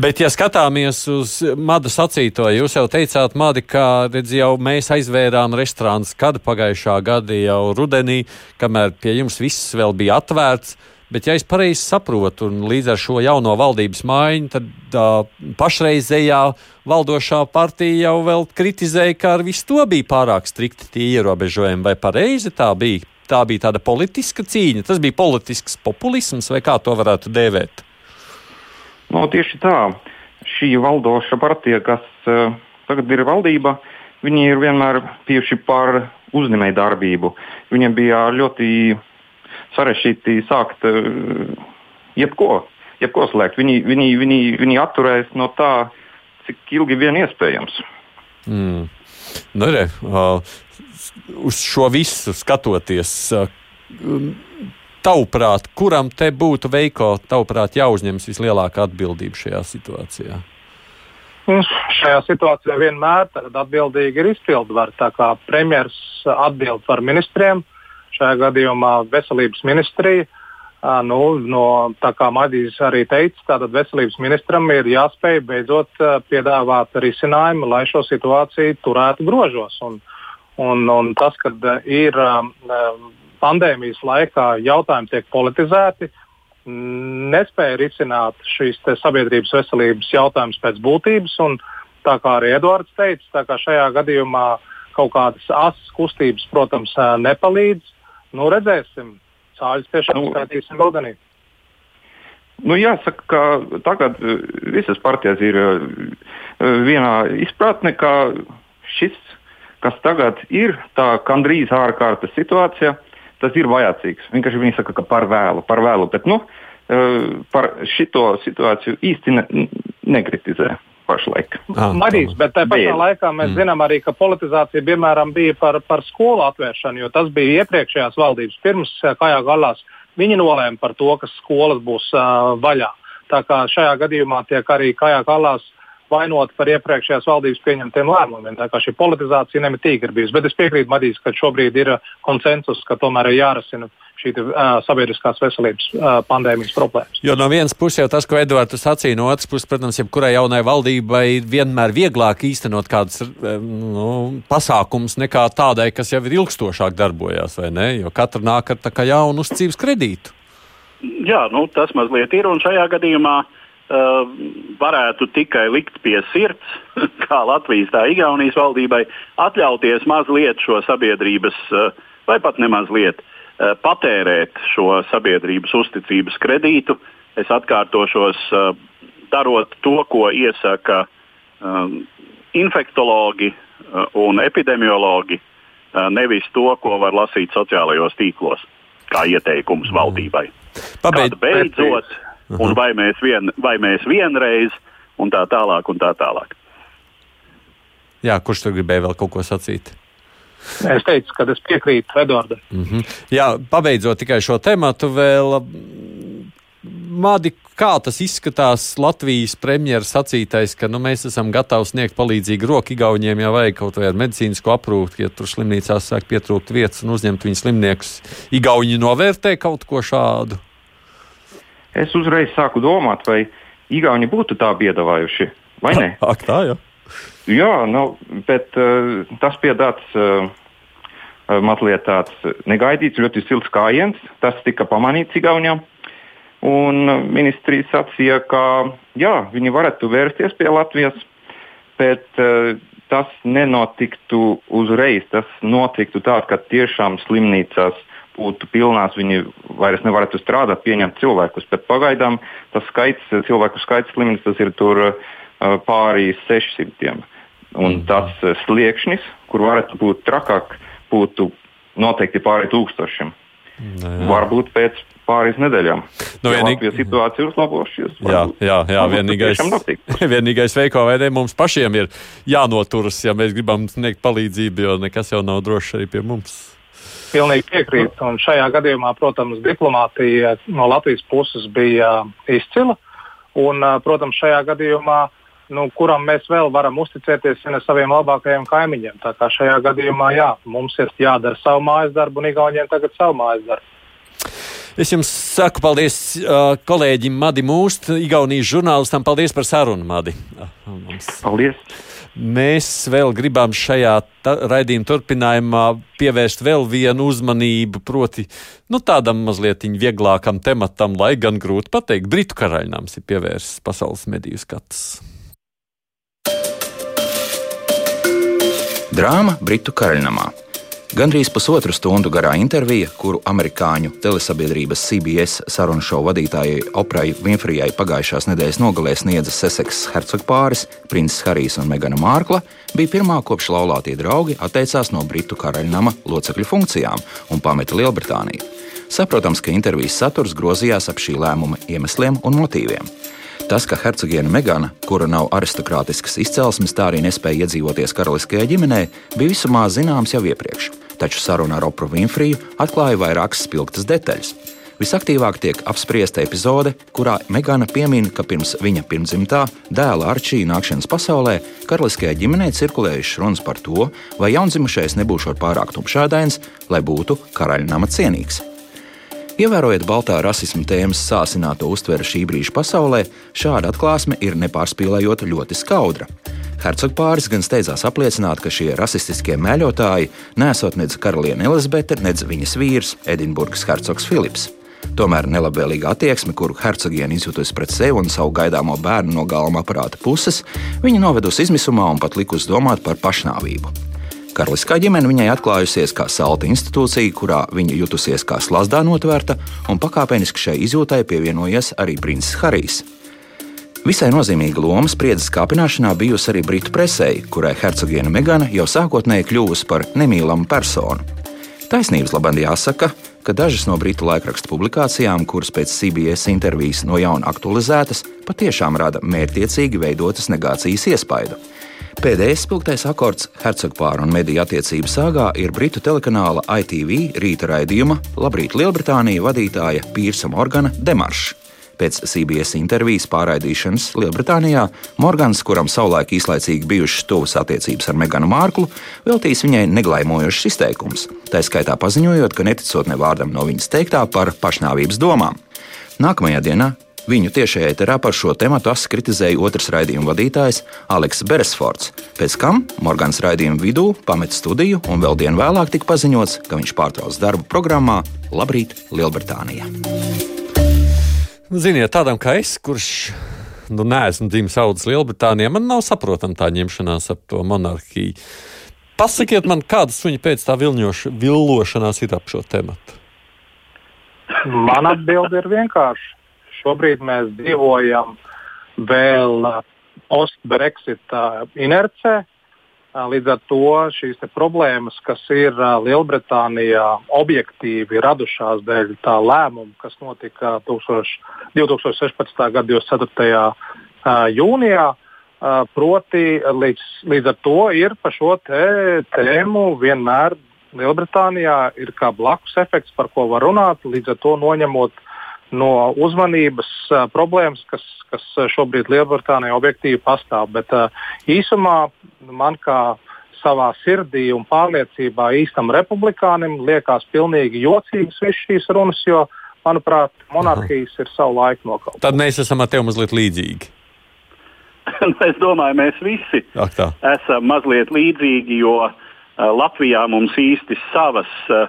Bet, ja skatāmies uz Mada sacīto, jūs jau teicāt, Madi, ka redz, jau mēs aizvērām restorānu kad pagājušā gada jau rudenī, kamēr pie jums viss vēl bija atvērts. Bet, ja es pareizi saprotu, un līdz ar šo jauno valdības maiņu, tad uh, pašreizējā valdošā partija jau vēl kritizēja, ka ar visu to bija pārāk strikti tie ierobežojumi. Vai pareizi tā bija? Tā bija tāda politiska cīņa, tas bija politisks populisms, vai kā to varētu dēvēt? No, nu, tieši tā. Šī valdoša partija, kas uh, tagad ir valdība, viņi ir vienmēr bijuši par uzņēmēju darbību. Viņiem bija ļoti sarežģīti sākt uh, jebko, jebko slēgt. Viņi, viņi, viņi, viņi atturēs no tā, cik ilgi vien iespējams. Mm. Nu, re, uh, uz šo visu skatoties, uh, tavuprāt, kuram te būtu veiko, tavuprāt, jāuzņemas vislielākā atbildība šajā situācijā? Šajā situācijā vienmēr atbildīgi ir izpildvara. Tā kā premjerministrs atbild par ministriem, šajā gadījumā veselības ministrija. Nu, no, tā kā Madīs arī teica, tātad veselības ministram ir jāspēj beidzot piedāvāt risinājumu, lai šo situāciju turētu grožos. Un, un, un tas, ka ir pandēmijas laikā jautājumi tiek politizēti, nespēja risināt šīs sabiedrības veselības jautājumus pēc būtības. Un, tā kā arī Edvards teica, šajā gadījumā kaut kādas asas kustības, protams, nepalīdz. Nu, redzēsim, cāļus tiešām nu, skaitīsim rudenī. Nu, jāsaka, ka tagad visas partijas ir vienā izpratnē, ka šis, kas tagad ir, tā gandrīz ārkārtas situācija, tas ir vajadzīgs. Vienkārši viņi saka, ka par vēlu, par vēlu. Bet nu, eh, par šito situāciju īsti ne, nekritizē. Pašlaik. Ah, Marīs, bet tajā pašā Bien. laikā mēs mm. zinām arī, ka politizācija piemēram bija par, par skolu atvēršanu, jo tas bija iepriekšējās valdības. Pirms eh, Kājā galās viņi nolēma par to, ka skolas būs uh, vaļā. Tā kā šajā gadījumā tiek arī Kājā galās vainot par iepriekšējās valdības pieņemtiem lēmumiem. Tā kā šī politizācija nemitīgi ir bijusi. Bet es piekrītu Madīs, ka šobrīd ir uh, konsensus, ka tomēr ir jārisina šī uh, sabiedriskās veselības uh, pandēmijas problēmas. Jo no vienas puses jau tas, ko Edvards sacīja, no otras puses, protams, jebkurai jaunai valdībai ir vienmēr vieglāk īstenot kādus um, nu, pasākumus nekā tādai, kas jau ir ilgstošāk darbojas, vai ne? Jo katra nāk ar jaunu uzticības kredītu. Jā, nu, tas mazliet ir un šajā gadījumā uh, Uh, varētu tikai likt pie sirds, [LAUGHS] kā Latvijas, tā Igaunijas valdībai, atļauties mazliet šo sabiedrības, uh, vai pat nemazliet, uh, patērēt šo sabiedrības uzticības kredītu. Es atkārtošos, darot to, ko iesaka um, infektologi un epidemiologi, nevis to, ko var lasīt sociālajos tīklos, kā ieteikums valdībai. Pabeid, beidzot, Aha. un vai mēs, vien, vai mēs vienreiz, un tā tālāk. Un tā tālāk. Jā, kurš tur gribēja vēl kaut ko sacīt? Es teicu, ka es piekrītu Edvardam. Mm -hmm. Jā, pabeidzot tikai šo tematu, vēl Madi, kā tas izskatās Latvijas premjeras sacītais, ka nu, mēs esam gatavi sniegt palīdzīgu roku Igauniem, ja vajag kaut vai ar medicīnisko aprūpi, ja tur slimnīcās sāk pietrūkt vietas un uzņemt viņu slimniekus. Igauni novērtē kaut ko šādu? Es uzreiz sāku domāt, vai Igauni būtu tā piedāvājuši vai ne. [LAUGHS] Ak, tā, jā. Jā, nu, bet uh, tas tāds uh, mazliet tāds negaidīts, ļoti silts kājiens. Tas tika pamanīts Igaunijā. Un ministrija sacīja, ka jā, viņi varētu vērsties pie Latvijas, bet uh, tas nenotiktu uzreiz. Tas notiktu tā, ka tiešām slimnīcās būtu pilnās, viņi vairs nevarētu strādāt, pieņemt cilvēkus. Bet pagaidām tas skaits, cilvēku skaits slimnīcas ir tur pāri 600. Un mm. tas sliekšnis, kur varētu būt trakāk, būtu noteikti pāri tūkstošiem. Nē. Varbūt pēc pāris nedēļām. Nu, ja vienīgi- Latvijas situācija ir uzlabojusies. Jā, jā, jā vienīgais, [LAUGHS] vienīgais veiko veidē mums pašiem ir jānoturas, ja mēs gribam sniegt palīdzību, jo nekas jau nav drošs arī pie mums. Pilnīgi piekrītu. Un šajā gadījumā, protams, diplomātija no Latvijas puses bija izcila. Un, ā, protams, šajā gadījumā, nu, kuram mēs vēl varam uzticēties, ja ne saviem labākajiem kaimiņiem. Tā kā šajā gadījumā, jā, mums ir jādara savu mājas darbu, un Igauniem tagad savu mājas darbu. Es jums saku paldies uh, kolēģim Madi Mūst, Igaunijas žurnālistam. Paldies par sarunu, Madi. Ah, mums. Paldies! Mēs vēl gribam šajā raidījuma turpinājumā pievērst vēl vienu uzmanību, proti, nu, tādam mazliet vieglākam tematam, lai gan grūti pateikt, Britu karaļnams ir pievērsts pasaules mediju skats. Drāma Britu karaļnamā. Gandrīz pusotru stundu garā intervija, kuru amerikāņu telesabiedrības CBS sarunu šovu vadītājai Oprai Winfrijai pagājušās nedēļas nogalē sniedza Seseks hercogpāris, princis Harijs un Megana Mārkla, bija pirmā kopš laulātie draugi atteicās no Britu karaļnama locekļu funkcijām un pameta Lielbritāniju. Saprotams, ka intervijas saturs grozījās ap šī lēmuma iemesliem un motīviem. Tas, ka hercogiene Megana, kura nav aristokrātiskas izcelsmes, tā arī nespēja iedzīvoties karaliskajā ģimenē, bija visumā zināms jau iepriekš. Taču saruna ar Opru Winfriju atklāja vairākas spilgtas detaļas. Visaktīvāk tiek apspriesta epizode, kurā Megana piemin, ka pirms viņa pirmdzimtā dēla Arčija nākšanas pasaulē karaliskajā ģimenē cirkulējušas runas par to, vai jaundzimušais nebūšot pārāk tumšādains, lai būtu karaļnama cienīgs. Ievērojot baltā rasisma tēmas sāsināto uztveri šī brīža pasaulē, šāda atklāsme ir nepārspīlējot ļoti skaudra. Hercogpāris gan steidzās apliecināt, ka šie rasistiskie mēļotāji nesot nedz karaliene Elizabete, nedz viņas vīrs, Edinburgas hercogs Filips. Tomēr nelabvēlīga attieksme, kuru hercogiene izjutusi pret sevi un savu gaidāmo bērnu no galvenā aparāta puses, viņa novedusi izmisumā un pat likusi domāt par pašnāvību. Karaliskā ģimene viņai atklājusies kā salta institūcija, kurā viņa jutusies kā slazdā notvērta, un pakāpeniski šai izjūtai pievienojies arī princis Harijs. Visai nozīmīga loma spriedzes kāpināšanā bijusi arī Britu presē, kurai hercogiene Megana jau sākotnēji kļuvusi par nemīlamu personu. Taisnības labāk jāsaka, ka dažas no britu laikrakstu publikācijām, kuras pēc CBS intervijas no jauna aktualizētas, patiešām rada mērķiecīgi veidotas negācijas iespaidu. Pēdējais spilgtais akords Hercogpāra un mediju attiecību sāgā ir britu telekanāla ITV rīta raidījuma Labrīt Lielbritānija vadītāja Pīrsa Morgana demaršs. Pēc CBS intervijas pārraidīšanas Lielbritānijā Morgans, kuram savulaik īslaicīgi bijušas tuvas attiecības ar Meganu Mārklu, veltīs viņai neglaimojošs izteikums. Tā skaitā paziņojot, ka neticot ne vārdam no viņas teiktā par pašnāvības domām. Nākamajā dienā viņu tiešajā eterā par šo tematu kritizēja otrs raidījuma vadītājs Aleks Beresfords. Pēc tam Morgans raidījuma vidū pameta studiju un vēl dienu vēlāk tika paziņots, ka viņš pārtrauc darbu programmā Labrīt Lielbritānijā. Ziniet, tādam kā es, kurš nu, neesmu dzimis audzis Lielbritānijā, man nav saprotama tā ņemšanās ap to monarhiju. Pasakiet man, kādas viņa pēc tā vilņoš, villošanās ir ap šo tematu? Mana atbilde ir vienkārša. Šobrīd mēs dzīvojam vēl uh, post-Brexit uh, inercē. Uh, līdz ar to šīs te problēmas, kas ir Lielbritānijā, objektīvi radušās dēļ tā lēmuma, kas notika 1000 2016. gada 24. Uh, jūnijā, proti līdz, līdz ar to ir par šo tē, tēmu vienmēr Lielbritānijā ir kā blakus efekts, par ko var runāt, līdz ar to noņemot no uzmanības uh, problēmas, kas, kas šobrīd Lielbritānijā objektīvi pastāv. Bet uh, īsumā man kā savā sirdī un pārliecībā īstam republikānim liekas pilnīgi jocīgas visas šīs runas, jo, manuprāt, monarhijas ir savu laiku nokautas. Tad mēs esam ar tevi mazliet līdzīgi. [LAUGHS] es domāju, mēs visi Ak, tā. esam mazliet līdzīgi, jo uh, Latvijā mums īsti savas, uh,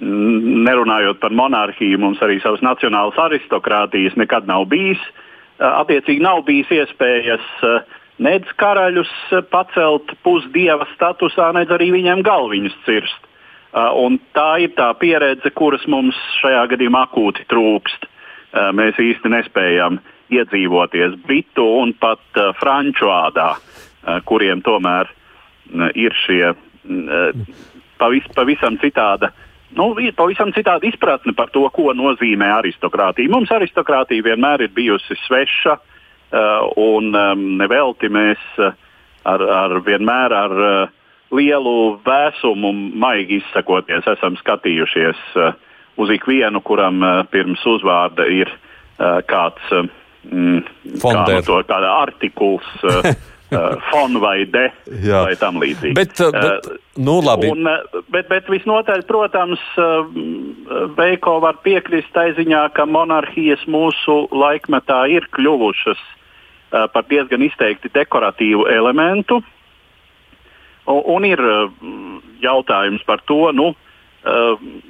nerunājot par monarhiju, mums arī savas nacionālas aristokrātijas nekad nav bijis. Uh, attiecīgi nav bijis iespējas uh, nedz karaļus uh, pacelt pusdieva statusā, nedz arī viņiem galviņus cirst. Uh, un tā ir tā pieredze, kuras mums šajā gadījumā akūti trūkst. Uh, mēs īsti nespējam iedzīvoties britu un pat uh, franču ādā, uh, kuriem tomēr uh, ir šie uh, pavis, pavisam citāda nu, ir pavisam citāda izpratne par to, ko nozīmē aristokrātija. Mums aristokrātija vienmēr ir bijusi sveša, uh, un um, nevelti mēs uh, ar, ar vienmēr ar uh, lielu vēsumu, maigi izsakoties, esam skatījušies uz ikvienu, kuram pirms uzvārda ir kāds mm, kā no to, artikuls. [LAUGHS] Uh, Uh, fonu vai de Jā. vai tam līdzīgi. Bet, uh, bet, nu, labi. Un, bet, bet visnotaļ, protams, Veiko var piekrist tai ziņā, ka monarhijas mūsu laikmetā ir kļuvušas par diezgan izteikti dekoratīvu elementu. Un, un ir jautājums par to, nu,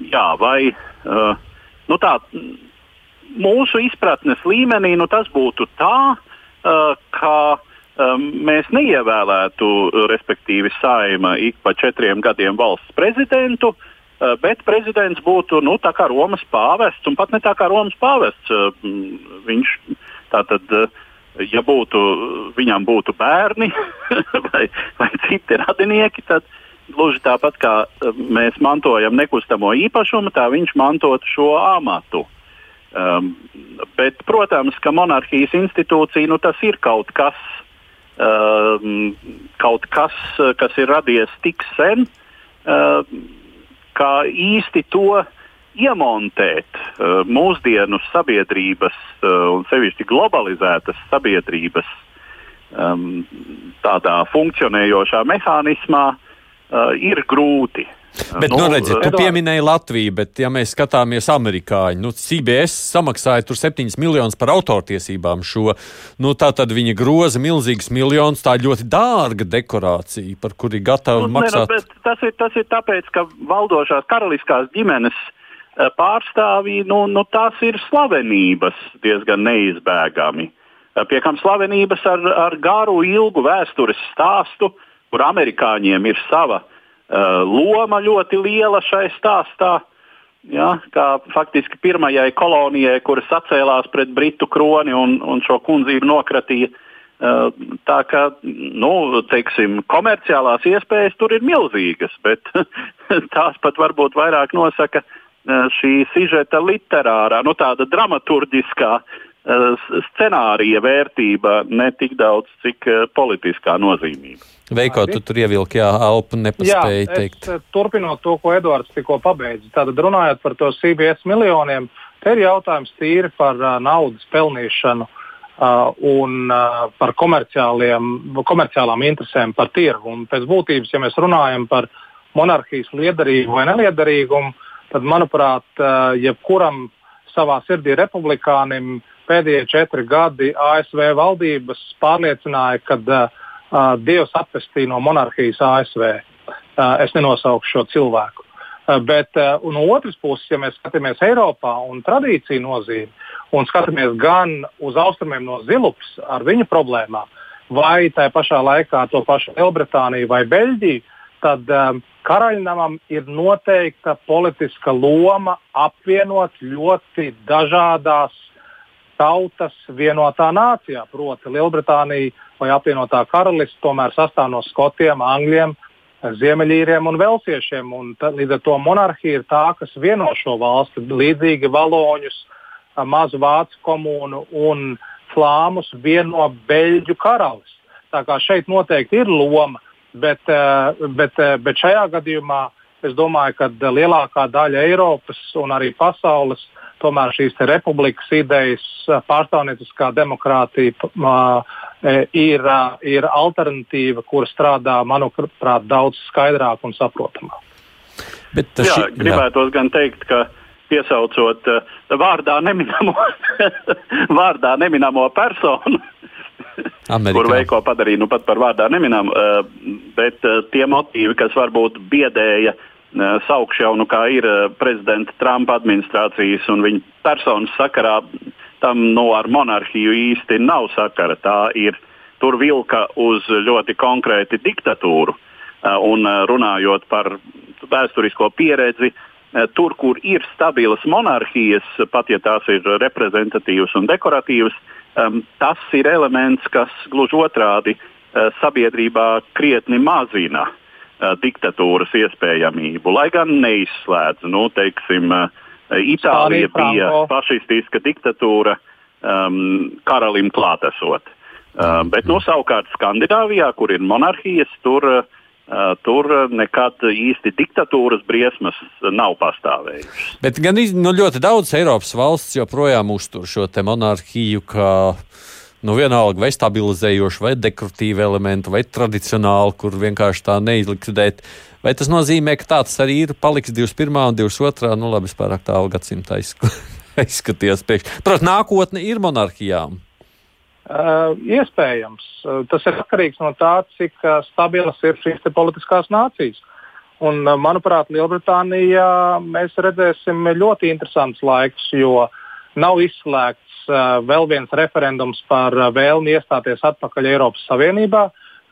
jā, vai nu, tā, mūsu izpratnes līmenī nu, tas būtu tā, ka mēs neievēlētu, respektīvi, saima ik pa četriem gadiem valsts prezidentu, uh, bet prezidents būtu nu, tā kā Romas pāvests, un pat ne tā kā Romas pāvests. Uh, viņš tātad. Uh, ja būtu, viņam būtu bērni [LAUGHS] vai, vai citi radinieki, tad gluži tāpat kā mēs mantojam nekustamo īpašumu, tā viņš mantotu šo amatu. Um, bet, protams, ka monarhijas institūcija nu, tas ir kaut kas, uh, kaut kas, kas ir radies tik sen, uh, kā īsti to iemontēt uh, mūsdienu sabiedrības uh, un sevišķi globalizētas sabiedrības um, tādā funkcionējošā mehānismā ir grūti. Bet, nu, nu redziet, tu pieminēji Latviju, bet, ja mēs skatāmies amerikāņu, nu, CBS samaksāja tur 7 miljonus par autortiesībām šo, nu, tā tad viņi groza milzīgus miljonus, tā ļoti dārga dekorācija, par kuri gatavi nu, maksāt. Ne, nu, tas, ir, tas ir tāpēc, ka valdošās karaliskās ģimenes eh, pārstāvji, nu, nu, tās ir slavenības diezgan neizbēgami. Eh, pie kam slavenības ar, ar garu, ilgu vēstures stāstu, kur amerikāņiem ir sava uh, Uh, loma ļoti liela šai stāstā. Ja, kā faktiski pirmajai kolonijai, kuras atcēlās pret britu kroni un, un šo kundzību nokratīja. Uh, tā kā nu, teiksim, komerciālās iespējas tur ir milzīgas, bet [LAUGHS] tās pat varbūt vairāk nosaka uh, šī sižeta literārā, nu, tāda dramaturgiskā scenārija vērtība, ne tik daudz, cik politiskā nozīmība. Veiko, tu tur ievilki, jā, Alpa nepaspēja jā, teikt. Es, turpinot to, ko Edvards tikko pabeidza, tātad runājot par to CBS miljoniem, te ir jautājums tīri par uh, naudas pelnīšanu uh, un uh, par komerciālām interesēm, par tirgu. Un pēc būtības, ja mēs runājam par monarhijas liederīgu vai neliederīgumu, tad, manuprāt, uh, jebkuram savā sirdī republikānim pēdējie četri gadi ASV valdības pārliecināja, ka uh, Dievs atpestīja no monarhijas ASV. Uh, es nenosaukšu šo cilvēku. Uh, bet uh, no otras puses, ja mēs skatāmies Eiropā un tradīciju nozīmi, un skatāmies gan uz austrumiem no Zilupas ar viņu problēmām, vai tā pašā laikā to pašu Lielbritāniju vai Beļģiju, tad um, karaļnamam ir noteikta politiska loma apvienot ļoti dažādās tautas vienotā nācijā. Proti, Lielbritānija vai apvienotā karalists tomēr sastāv no skotiem, angļiem, ziemeļīriem un velsiešiem. Un tā, līdz ar to monarhija ir tā, kas vieno šo valsti, līdzīgi valoņus, mazu vācu komunu un flāmus vieno beļģu karalis. Tā kā šeit noteikti ir loma, bet, bet, bet šajā gadījumā es domāju, ka lielākā daļa Eiropas un arī pasaules tomēr šīs republikas idejas, pārstāvnieciskā demokrātija ir, ir alternatīva, kur strādā, manuprāt, daudz skaidrāk un saprotamāk. Bet, jā, ši, gribētos gan teikt, ka piesaucot vārdā, neminamo, [LAUGHS] vārdā neminamo personu, [LAUGHS] Amerikā. kur veiko padarīja nu, pat par vārdā neminamu, uh, bet tie motīvi, kas varbūt biedēja uh, saukšu jau, nu, kā ir prezidenta Trumpa administrācijas un viņa personas sakarā, tam no nu, ar monarhiju īsti nav sakara. Tā ir tur vilka uz ļoti konkrēti diktatūru. Un runājot par vēsturisko pieredzi, tur, kur ir stabilas monarhijas, pat ja tās ir reprezentatīvas un dekoratīvas, tas ir elements, kas gluži otrādi sabiedrībā krietni mazina uh, diktatūras iespējamību, lai gan neizslēdz, nu, teiksim, Itālija bija fašistiska diktatūra um, karalim klātesot. Uh, bet, nu, savukārt Skandināvijā, kur ir monarhijas, tur uh, Uh, tur nekad īsti diktatūras briesmas nav pastāvējušas. Bet gan nu, ļoti daudz Eiropas valsts joprojām uztur šo monarhiju kā nu, vienalga vai stabilizējošu, vai dekoratīvu elementu, vai tradicionālu, kur vienkārši tā neizlikvidēt. Vai tas nozīmē, ka tāds arī ir paliks 21. un 22. nu labi, pārāk tālu gadsimta [LAUGHS] aizskaties priekš. Protams, nākotne ir monarhijām. Uh, iespējams. Uh, tas ir atkarīgs no tā, cik uh, stabilas ir šīs politiskās nācijas. Un, uh, manuprāt, Lielbritānijā mēs redzēsim ļoti interesants laiks, jo nav izslēgts vēl viens referendums par uh, vēlmi iestāties atpakaļ Eiropas Savienībā,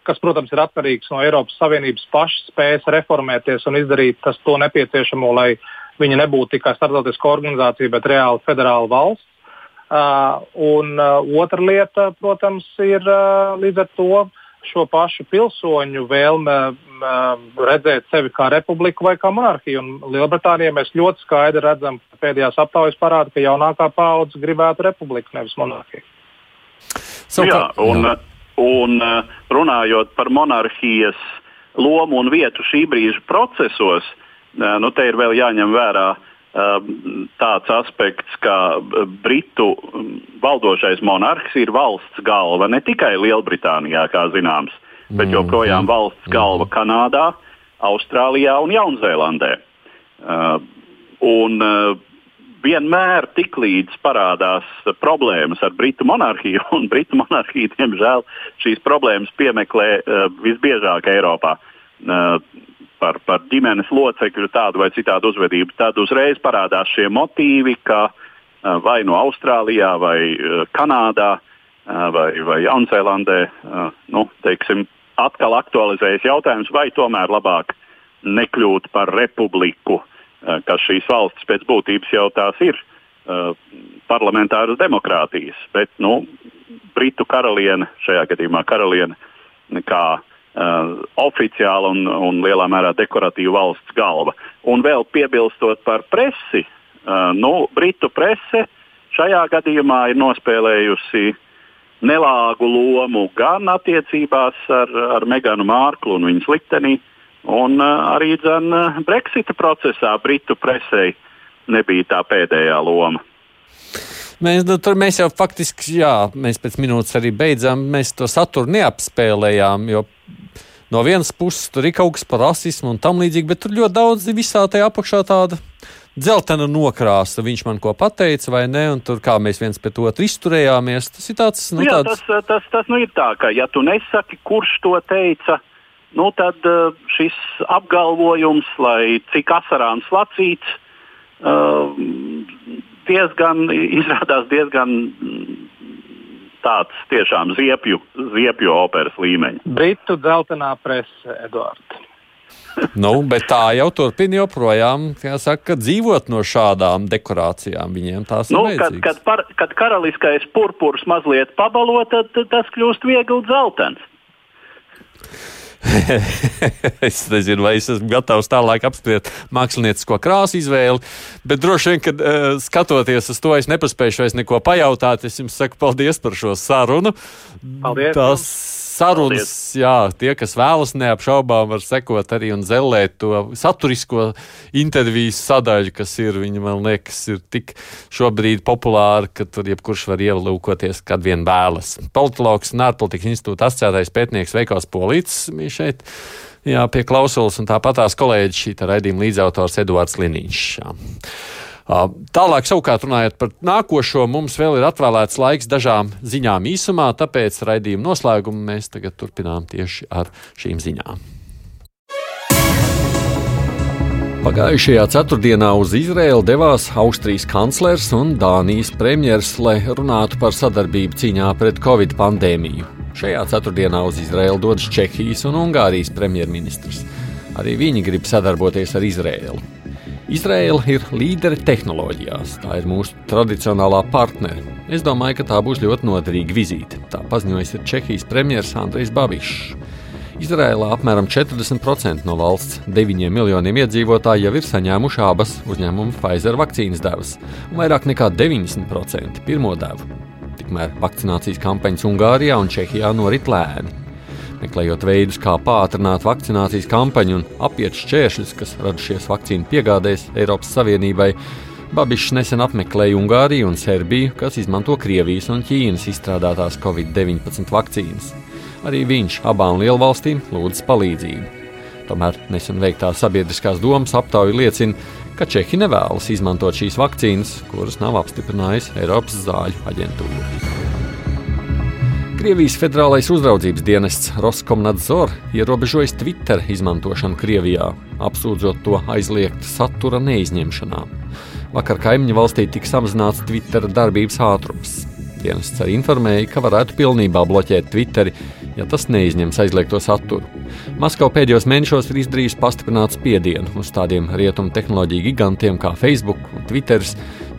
kas, protams, ir atkarīgs no Eiropas Savienības pašas spējas reformēties un izdarīt to nepieciešamo, lai viņa nebūtu tikai starptautiska organizācija, bet reāli federāla valsts. Uh, un uh, otra lieta, protams, ir uh, līdz ar to šo pašu pilsoņu vēlme redzēt sevi kā republiku vai kā monarhiju. Un Lielbritānijā mēs ļoti skaidri redzam, ka pēdējās aptaujas parāda, ka jaunākā paudze gribētu republiku, nevis monarhiju. So, jā, un, un runājot par monarhijas lomu un vietu šī brīža procesos, nu, te ir vēl jāņem vērā uh, tāds aspekts, ka uh, Britu um, valdošais monarhs ir valsts galva ne tikai Lielbritānijā, kā zināms, bet mm, joprojām valsts galva Kanādā, Austrālijā un Jaunzēlandē. Uh, un, uh, vienmēr tiklīdz parādās problēmas ar Britu monarhiju, [LAUGHS] un Britu monarhija, diemžēl, šīs problēmas piemeklē visbiežāk Eiropā. Par, par ģimenes locekļu tādu vai citādu uzvedību, tad uzreiz parādās šie motīvi, ka vai no Austrālijā, vai Kanādā, vai, vai Jaunzēlandē nu, teiksim, atkal aktualizējas jautājums, vai tomēr labāk nekļūt par republiku, kas šīs valstis pēc būtības jau tās ir parlamentāras demokrātijas. Bet nu, Britu karaliene, šajā gadījumā karaliene, kā uh, uh, oficiāla un, un lielā mērā dekoratīva valsts galva. Un vēl piebilstot par presi, uh, nu, Britu prese šajā gadījumā ir nospēlējusi nelāgu lomu gan attiecībās ar, ar Meganu Mārklu un viņas likteni, un uh, arī dzen, Brexita procesā Britu presei nebija tā pēdējā loma. Mēs, nu, tur, mēs jau faktiski, jā, mēs pēc minūtes arī beidzām, mēs to saturu neapspēlējām, jo no vienas puses tur ir kaut kas par rasismu un tam līdzīgi, bet tur ļoti daudz visā tajā apakšā tāda dzeltena nokrāsa. Viņš man ko pateica, vai ne, un tur kā mēs viens pret otru izturējāmies. Tas ir tāds, nu, Jā, tāds... tas, tas, tas nu ir tā, ka ja tu nesaki, kurš to teica, nu, tad uh, šis apgalvojums, lai cik asarāns lacīts, uh, diezgan, izrādās diezgan tāds tiešām ziepju, ziepju operas līmeņa. Britu dzeltenā prese, Eduards. [LAUGHS] nu, bet tā jau turpina joprojām jāsaka, dzīvot no šādām dekorācijām. Viņiem tās nu, ir. Kad, kad, par, kad karaliskais purpurs mazliet pabalo, tad tas kļūst viegli dzeltens. [LAUGHS] es nezinu, vai es esmu gatavs tālāk apspriest māksliniecisko krāsu izvēli, bet droši vien, kad uh, skatoties uz to, es nepaspēju vairs neko pajautāt. Es jums saku paldies par šo sarunu. Paldies! Tas sarunas, jā, tie, kas vēlas, neapšaubām var sekot arī un zellēt to saturisko interviju sadaļu, kas ir, viņa man liekas, ir tik šobrīd populāra, ka tur jebkurš var ielūkoties, kad vien vēlas. Politologs un ārpolitikas institūta asociētais pētnieks Veikals Polīts šeit. Jā, pie klausulas, un tāpat tās kolēģis šī raidījuma līdzautors Eduards Liniņš. Jā. Tālāk, savukārt, runājot par nākošo, mums vēl ir atvēlēts laiks dažām ziņām īsumā, tāpēc raidījuma noslēgumu mēs tagad turpinām tieši ar šīm ziņām. Pagājušajā ceturtdienā uz Izraēlu devās Austrijas kanclers un Dānijas premjerministrs, lai runātu par sadarbību cīņā pret covid pandēmiju. Šajā ceturtdienā uz Izraēlu dodas Čehijas un Ungārijas premjerministrs. Arī viņi grib sadarboties ar Izraēlu. Izraela ir līdere tehnoloģijās. Tā ir mūsu tradicionālā partnere. Es domāju, ka tā būs ļoti noderīga vizīte. Tā paziņojas Čehijas premjerministrs Andrejs Babišs. Izrēlā apmēram 40% no valsts 9 miljoniem iedzīvotāju jau ir saņēmuši abas uzņēmuma Pfizer vakcīnas devas, un vairāk nekā 90% pirmo devu. Tikmēr vakcinācijas kampaņas Ungārijā un Čehijā norit lēni. Meklējot veidus, kā pātrināt vakcinācijas kampaņu un apiet šķēršļus, kas radušies vakcīnu piegādēs Eiropas Savienībai, Babišs nesen apmeklēja Ungāriju un Serbiju, kas izmanto Krievijas un Ķīnas izstrādātās Covid-19 vakcīnas. Arī viņš abām lielvalstīm lūdz palīdzību. Tomēr nesen veiktā sabiedriskās domas aptauja liecina, ka Čehi nevēlas izmantot šīs vakcīnas, kuras nav apstiprinājusi Eiropas zāļu aģentūra. Krievijas federālais uzraudzības dienests Roskomnadzor ierobežojis Twitter izmantošanu Krievijā, apsūdzot to aizliegta satura neizņemšanā. Vakar kaimiņu valstī tika samazināts Twitter darbības ātrums. Dienests arī informēja, ka varētu pilnībā bloķēt Twitteri, ja tas neizņems aizliegto saturu. Maskava pēdējos mēnešos ir izdarījusi pastiprinātu spiedienu uz tādiem rietumu tehnoloģiju gigantiem kā Facebook un Twitter,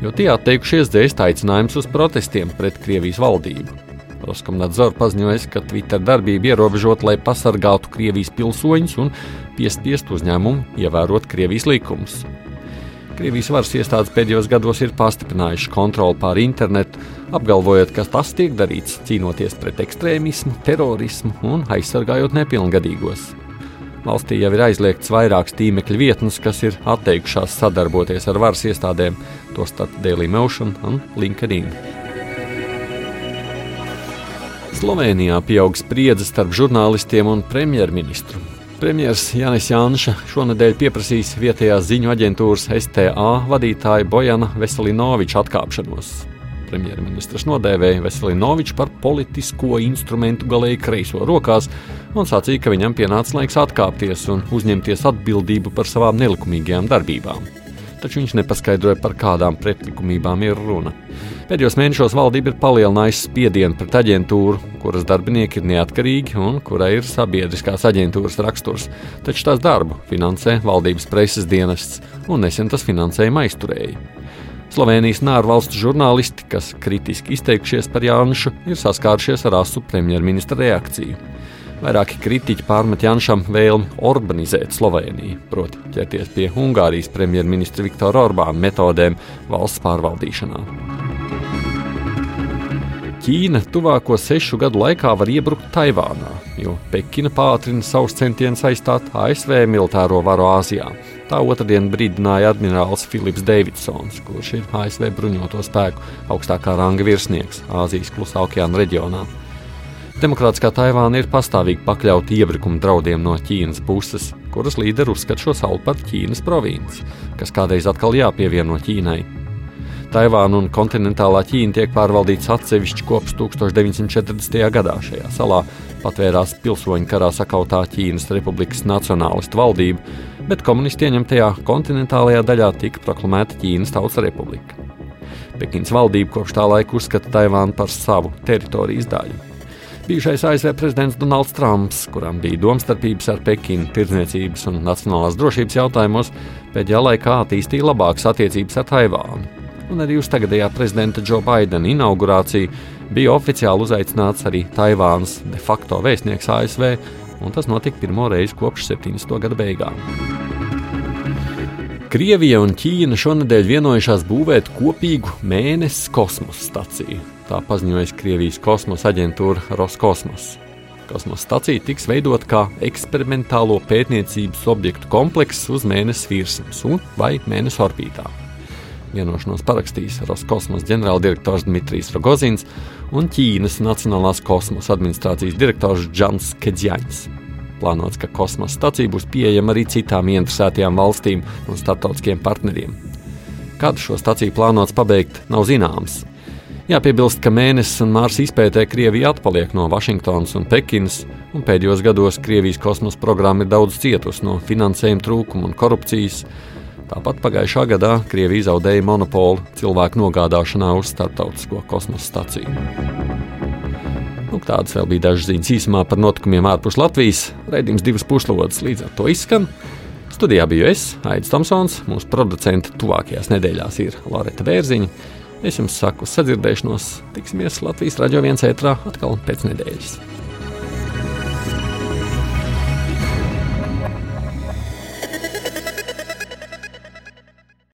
jo tie atteikušies dzēst aicinājumus uz protestiem pret Krievijas valdību. Roskomnadzor paziņoja, ka Twitter darbība ierobežot, lai pasargātu Krievijas pilsoņus un piespiestu uzņēmumu ievērot Krievijas likumus. Krievijas varas iestādes pēdējos gados ir pastiprinājušas kontroli pār internetu, apgalvojot, ka tas tiek darīts cīnoties pret ekstrēmismu, terorismu un aizsargājot nepilngadīgos. Valstī jau ir aizliegts vairākas tīmekļa vietnes, kas ir atteikušās sadarboties ar varas iestādēm, tostarp Daily Motion un LinkedIn. Slovenijā pieaug spriedze starp žurnālistiem un premjerministru. Premjerministrs Janis Janša šonadēļ pieprasīs vietējās ziņu aģentūras STA vadītāja Bojana Veselinoviča atkāpšanos. Premjerministrs nodēvēja Veselinoviču par politisko instrumentu galēji kreiso rokās un sacīja, ka viņam pienācis laiks atkāpties un uzņemties atbildību par savām nelikumīgajām darbībām taču viņš nepaskaidroja, par kādām pretlikumībām ir runa. Pēdējos mēnešos valdība ir palielinājusi spiedienu pret aģentūru, kuras darbinieki ir neatkarīgi un kurai ir sabiedriskās aģentūras raksturs, taču tās darbu finansē valdības preses dienests, un nesen tas finansējumu aizturēja. Slovenijas nārvalstu žurnālisti, kas kritiski izteikušies par Jānušu, ir saskārušies ar asu premjerministra reakciju. Vairāki kritiķi pārmet Janšam vēlmi urbanizēt Sloveniju, proti, ķerties pie Ungārijas premjerministra Viktora Orbāna metodēm valsts pārvaldīšanā. Ķīna tuvāko sešu gadu laikā var iebrukt Taivānā, jo Pekina pātrina savus centienus aizstāt ASV militāro varu Āzijā. Tā otrdien brīdināja admirālis Filips Davidsons, kurš ir ASV bruņoto spēku augstākā ranga virsnieks Āzijas klusā okeāna reģionā. Demokrātiskā Taivāna ir pastāvīgi pakļauta iebrukuma draudiem no Ķīnas puses, kuras līderi uzskata šo salu par Ķīnas provinci, kas kādreiz atkal jāpievieno Ķīnai. Taivāna un kontinentālā Ķīna tiek pārvaldīts atsevišķi kopš 1940. gadā. Šajā salā patvērās pilsoņu karā sakautā Ķīnas Republikas nacionālistu valdība, bet komunisti ieņemtajā kontinentālajā daļā tika proklamēta Ķīnas Tautas Republika. Pekinas valdība kopš tā laika uzskata Taivānu par savu teritorijas daļu. Bijušais ASV prezidents Donalds Trumps, kuram bija domstarpības ar Pekinu tirdzniecības un nacionālās drošības jautājumos, pēdējā laikā attīstīja labākas attiecības ar Taivānu. Un arī uz tagadējā prezidenta Džo Baidena inaugurāciju bija oficiāli uzaicināts arī Taivānas de facto vēstnieks ASV, un tas notika pirmo reizi kopš 70. gada beigām. Krievija un Ķīna šonadēļ vienojušās būvēt kopīgu mēnesi kosmosa staciju. Tā paziņoja Krievijas kosmosa aģentūra Roskosmos. Kosmosa stacija tiks veidota kā eksperimentālo pētniecības objektu komplekss uz mēnesi virsmas un vai mēnesi orbītā. Vienošanos parakstīs Roskosmos ģenerāldirektors Dmitrijs Rogozins un Ķīnas Nacionālās kosmosa administrācijas direktors Džans Kedžaņs. Plānots, ka kosmosa stacija būs pieejama arī citām interesētajām valstīm un starptautiskiem partneriem. Kad šo staciju plānots pabeigt, nav zināms. Jāpiebilst, ka mēnesis un Mārsa izpētē Krievija atpaliek no Vašingtonas un Pekinas, un pēdējos gados Krievijas kosmosa programma ir daudz cietusi no finansējuma trūkuma un korupcijas. Tāpat pagājušā gadā Krievija zaudēja monopolu cilvēku nogādāšanā uz starptautisko kosmosa staciju. Nu, tādas vēl bija dažas ziņas īsumā par notikumiem ārpus Latvijas. Raidījums divas puslodes līdz ar to izskan. Studijā biju es, Aits Tomsons, mūsu producents tuvākajās nedēļās ir Loreta Bērziņa. Es jums saku, sadzirdēšanos, tiksimies Latvijas raidījumā viens ētrā atkal pēc nedēļas.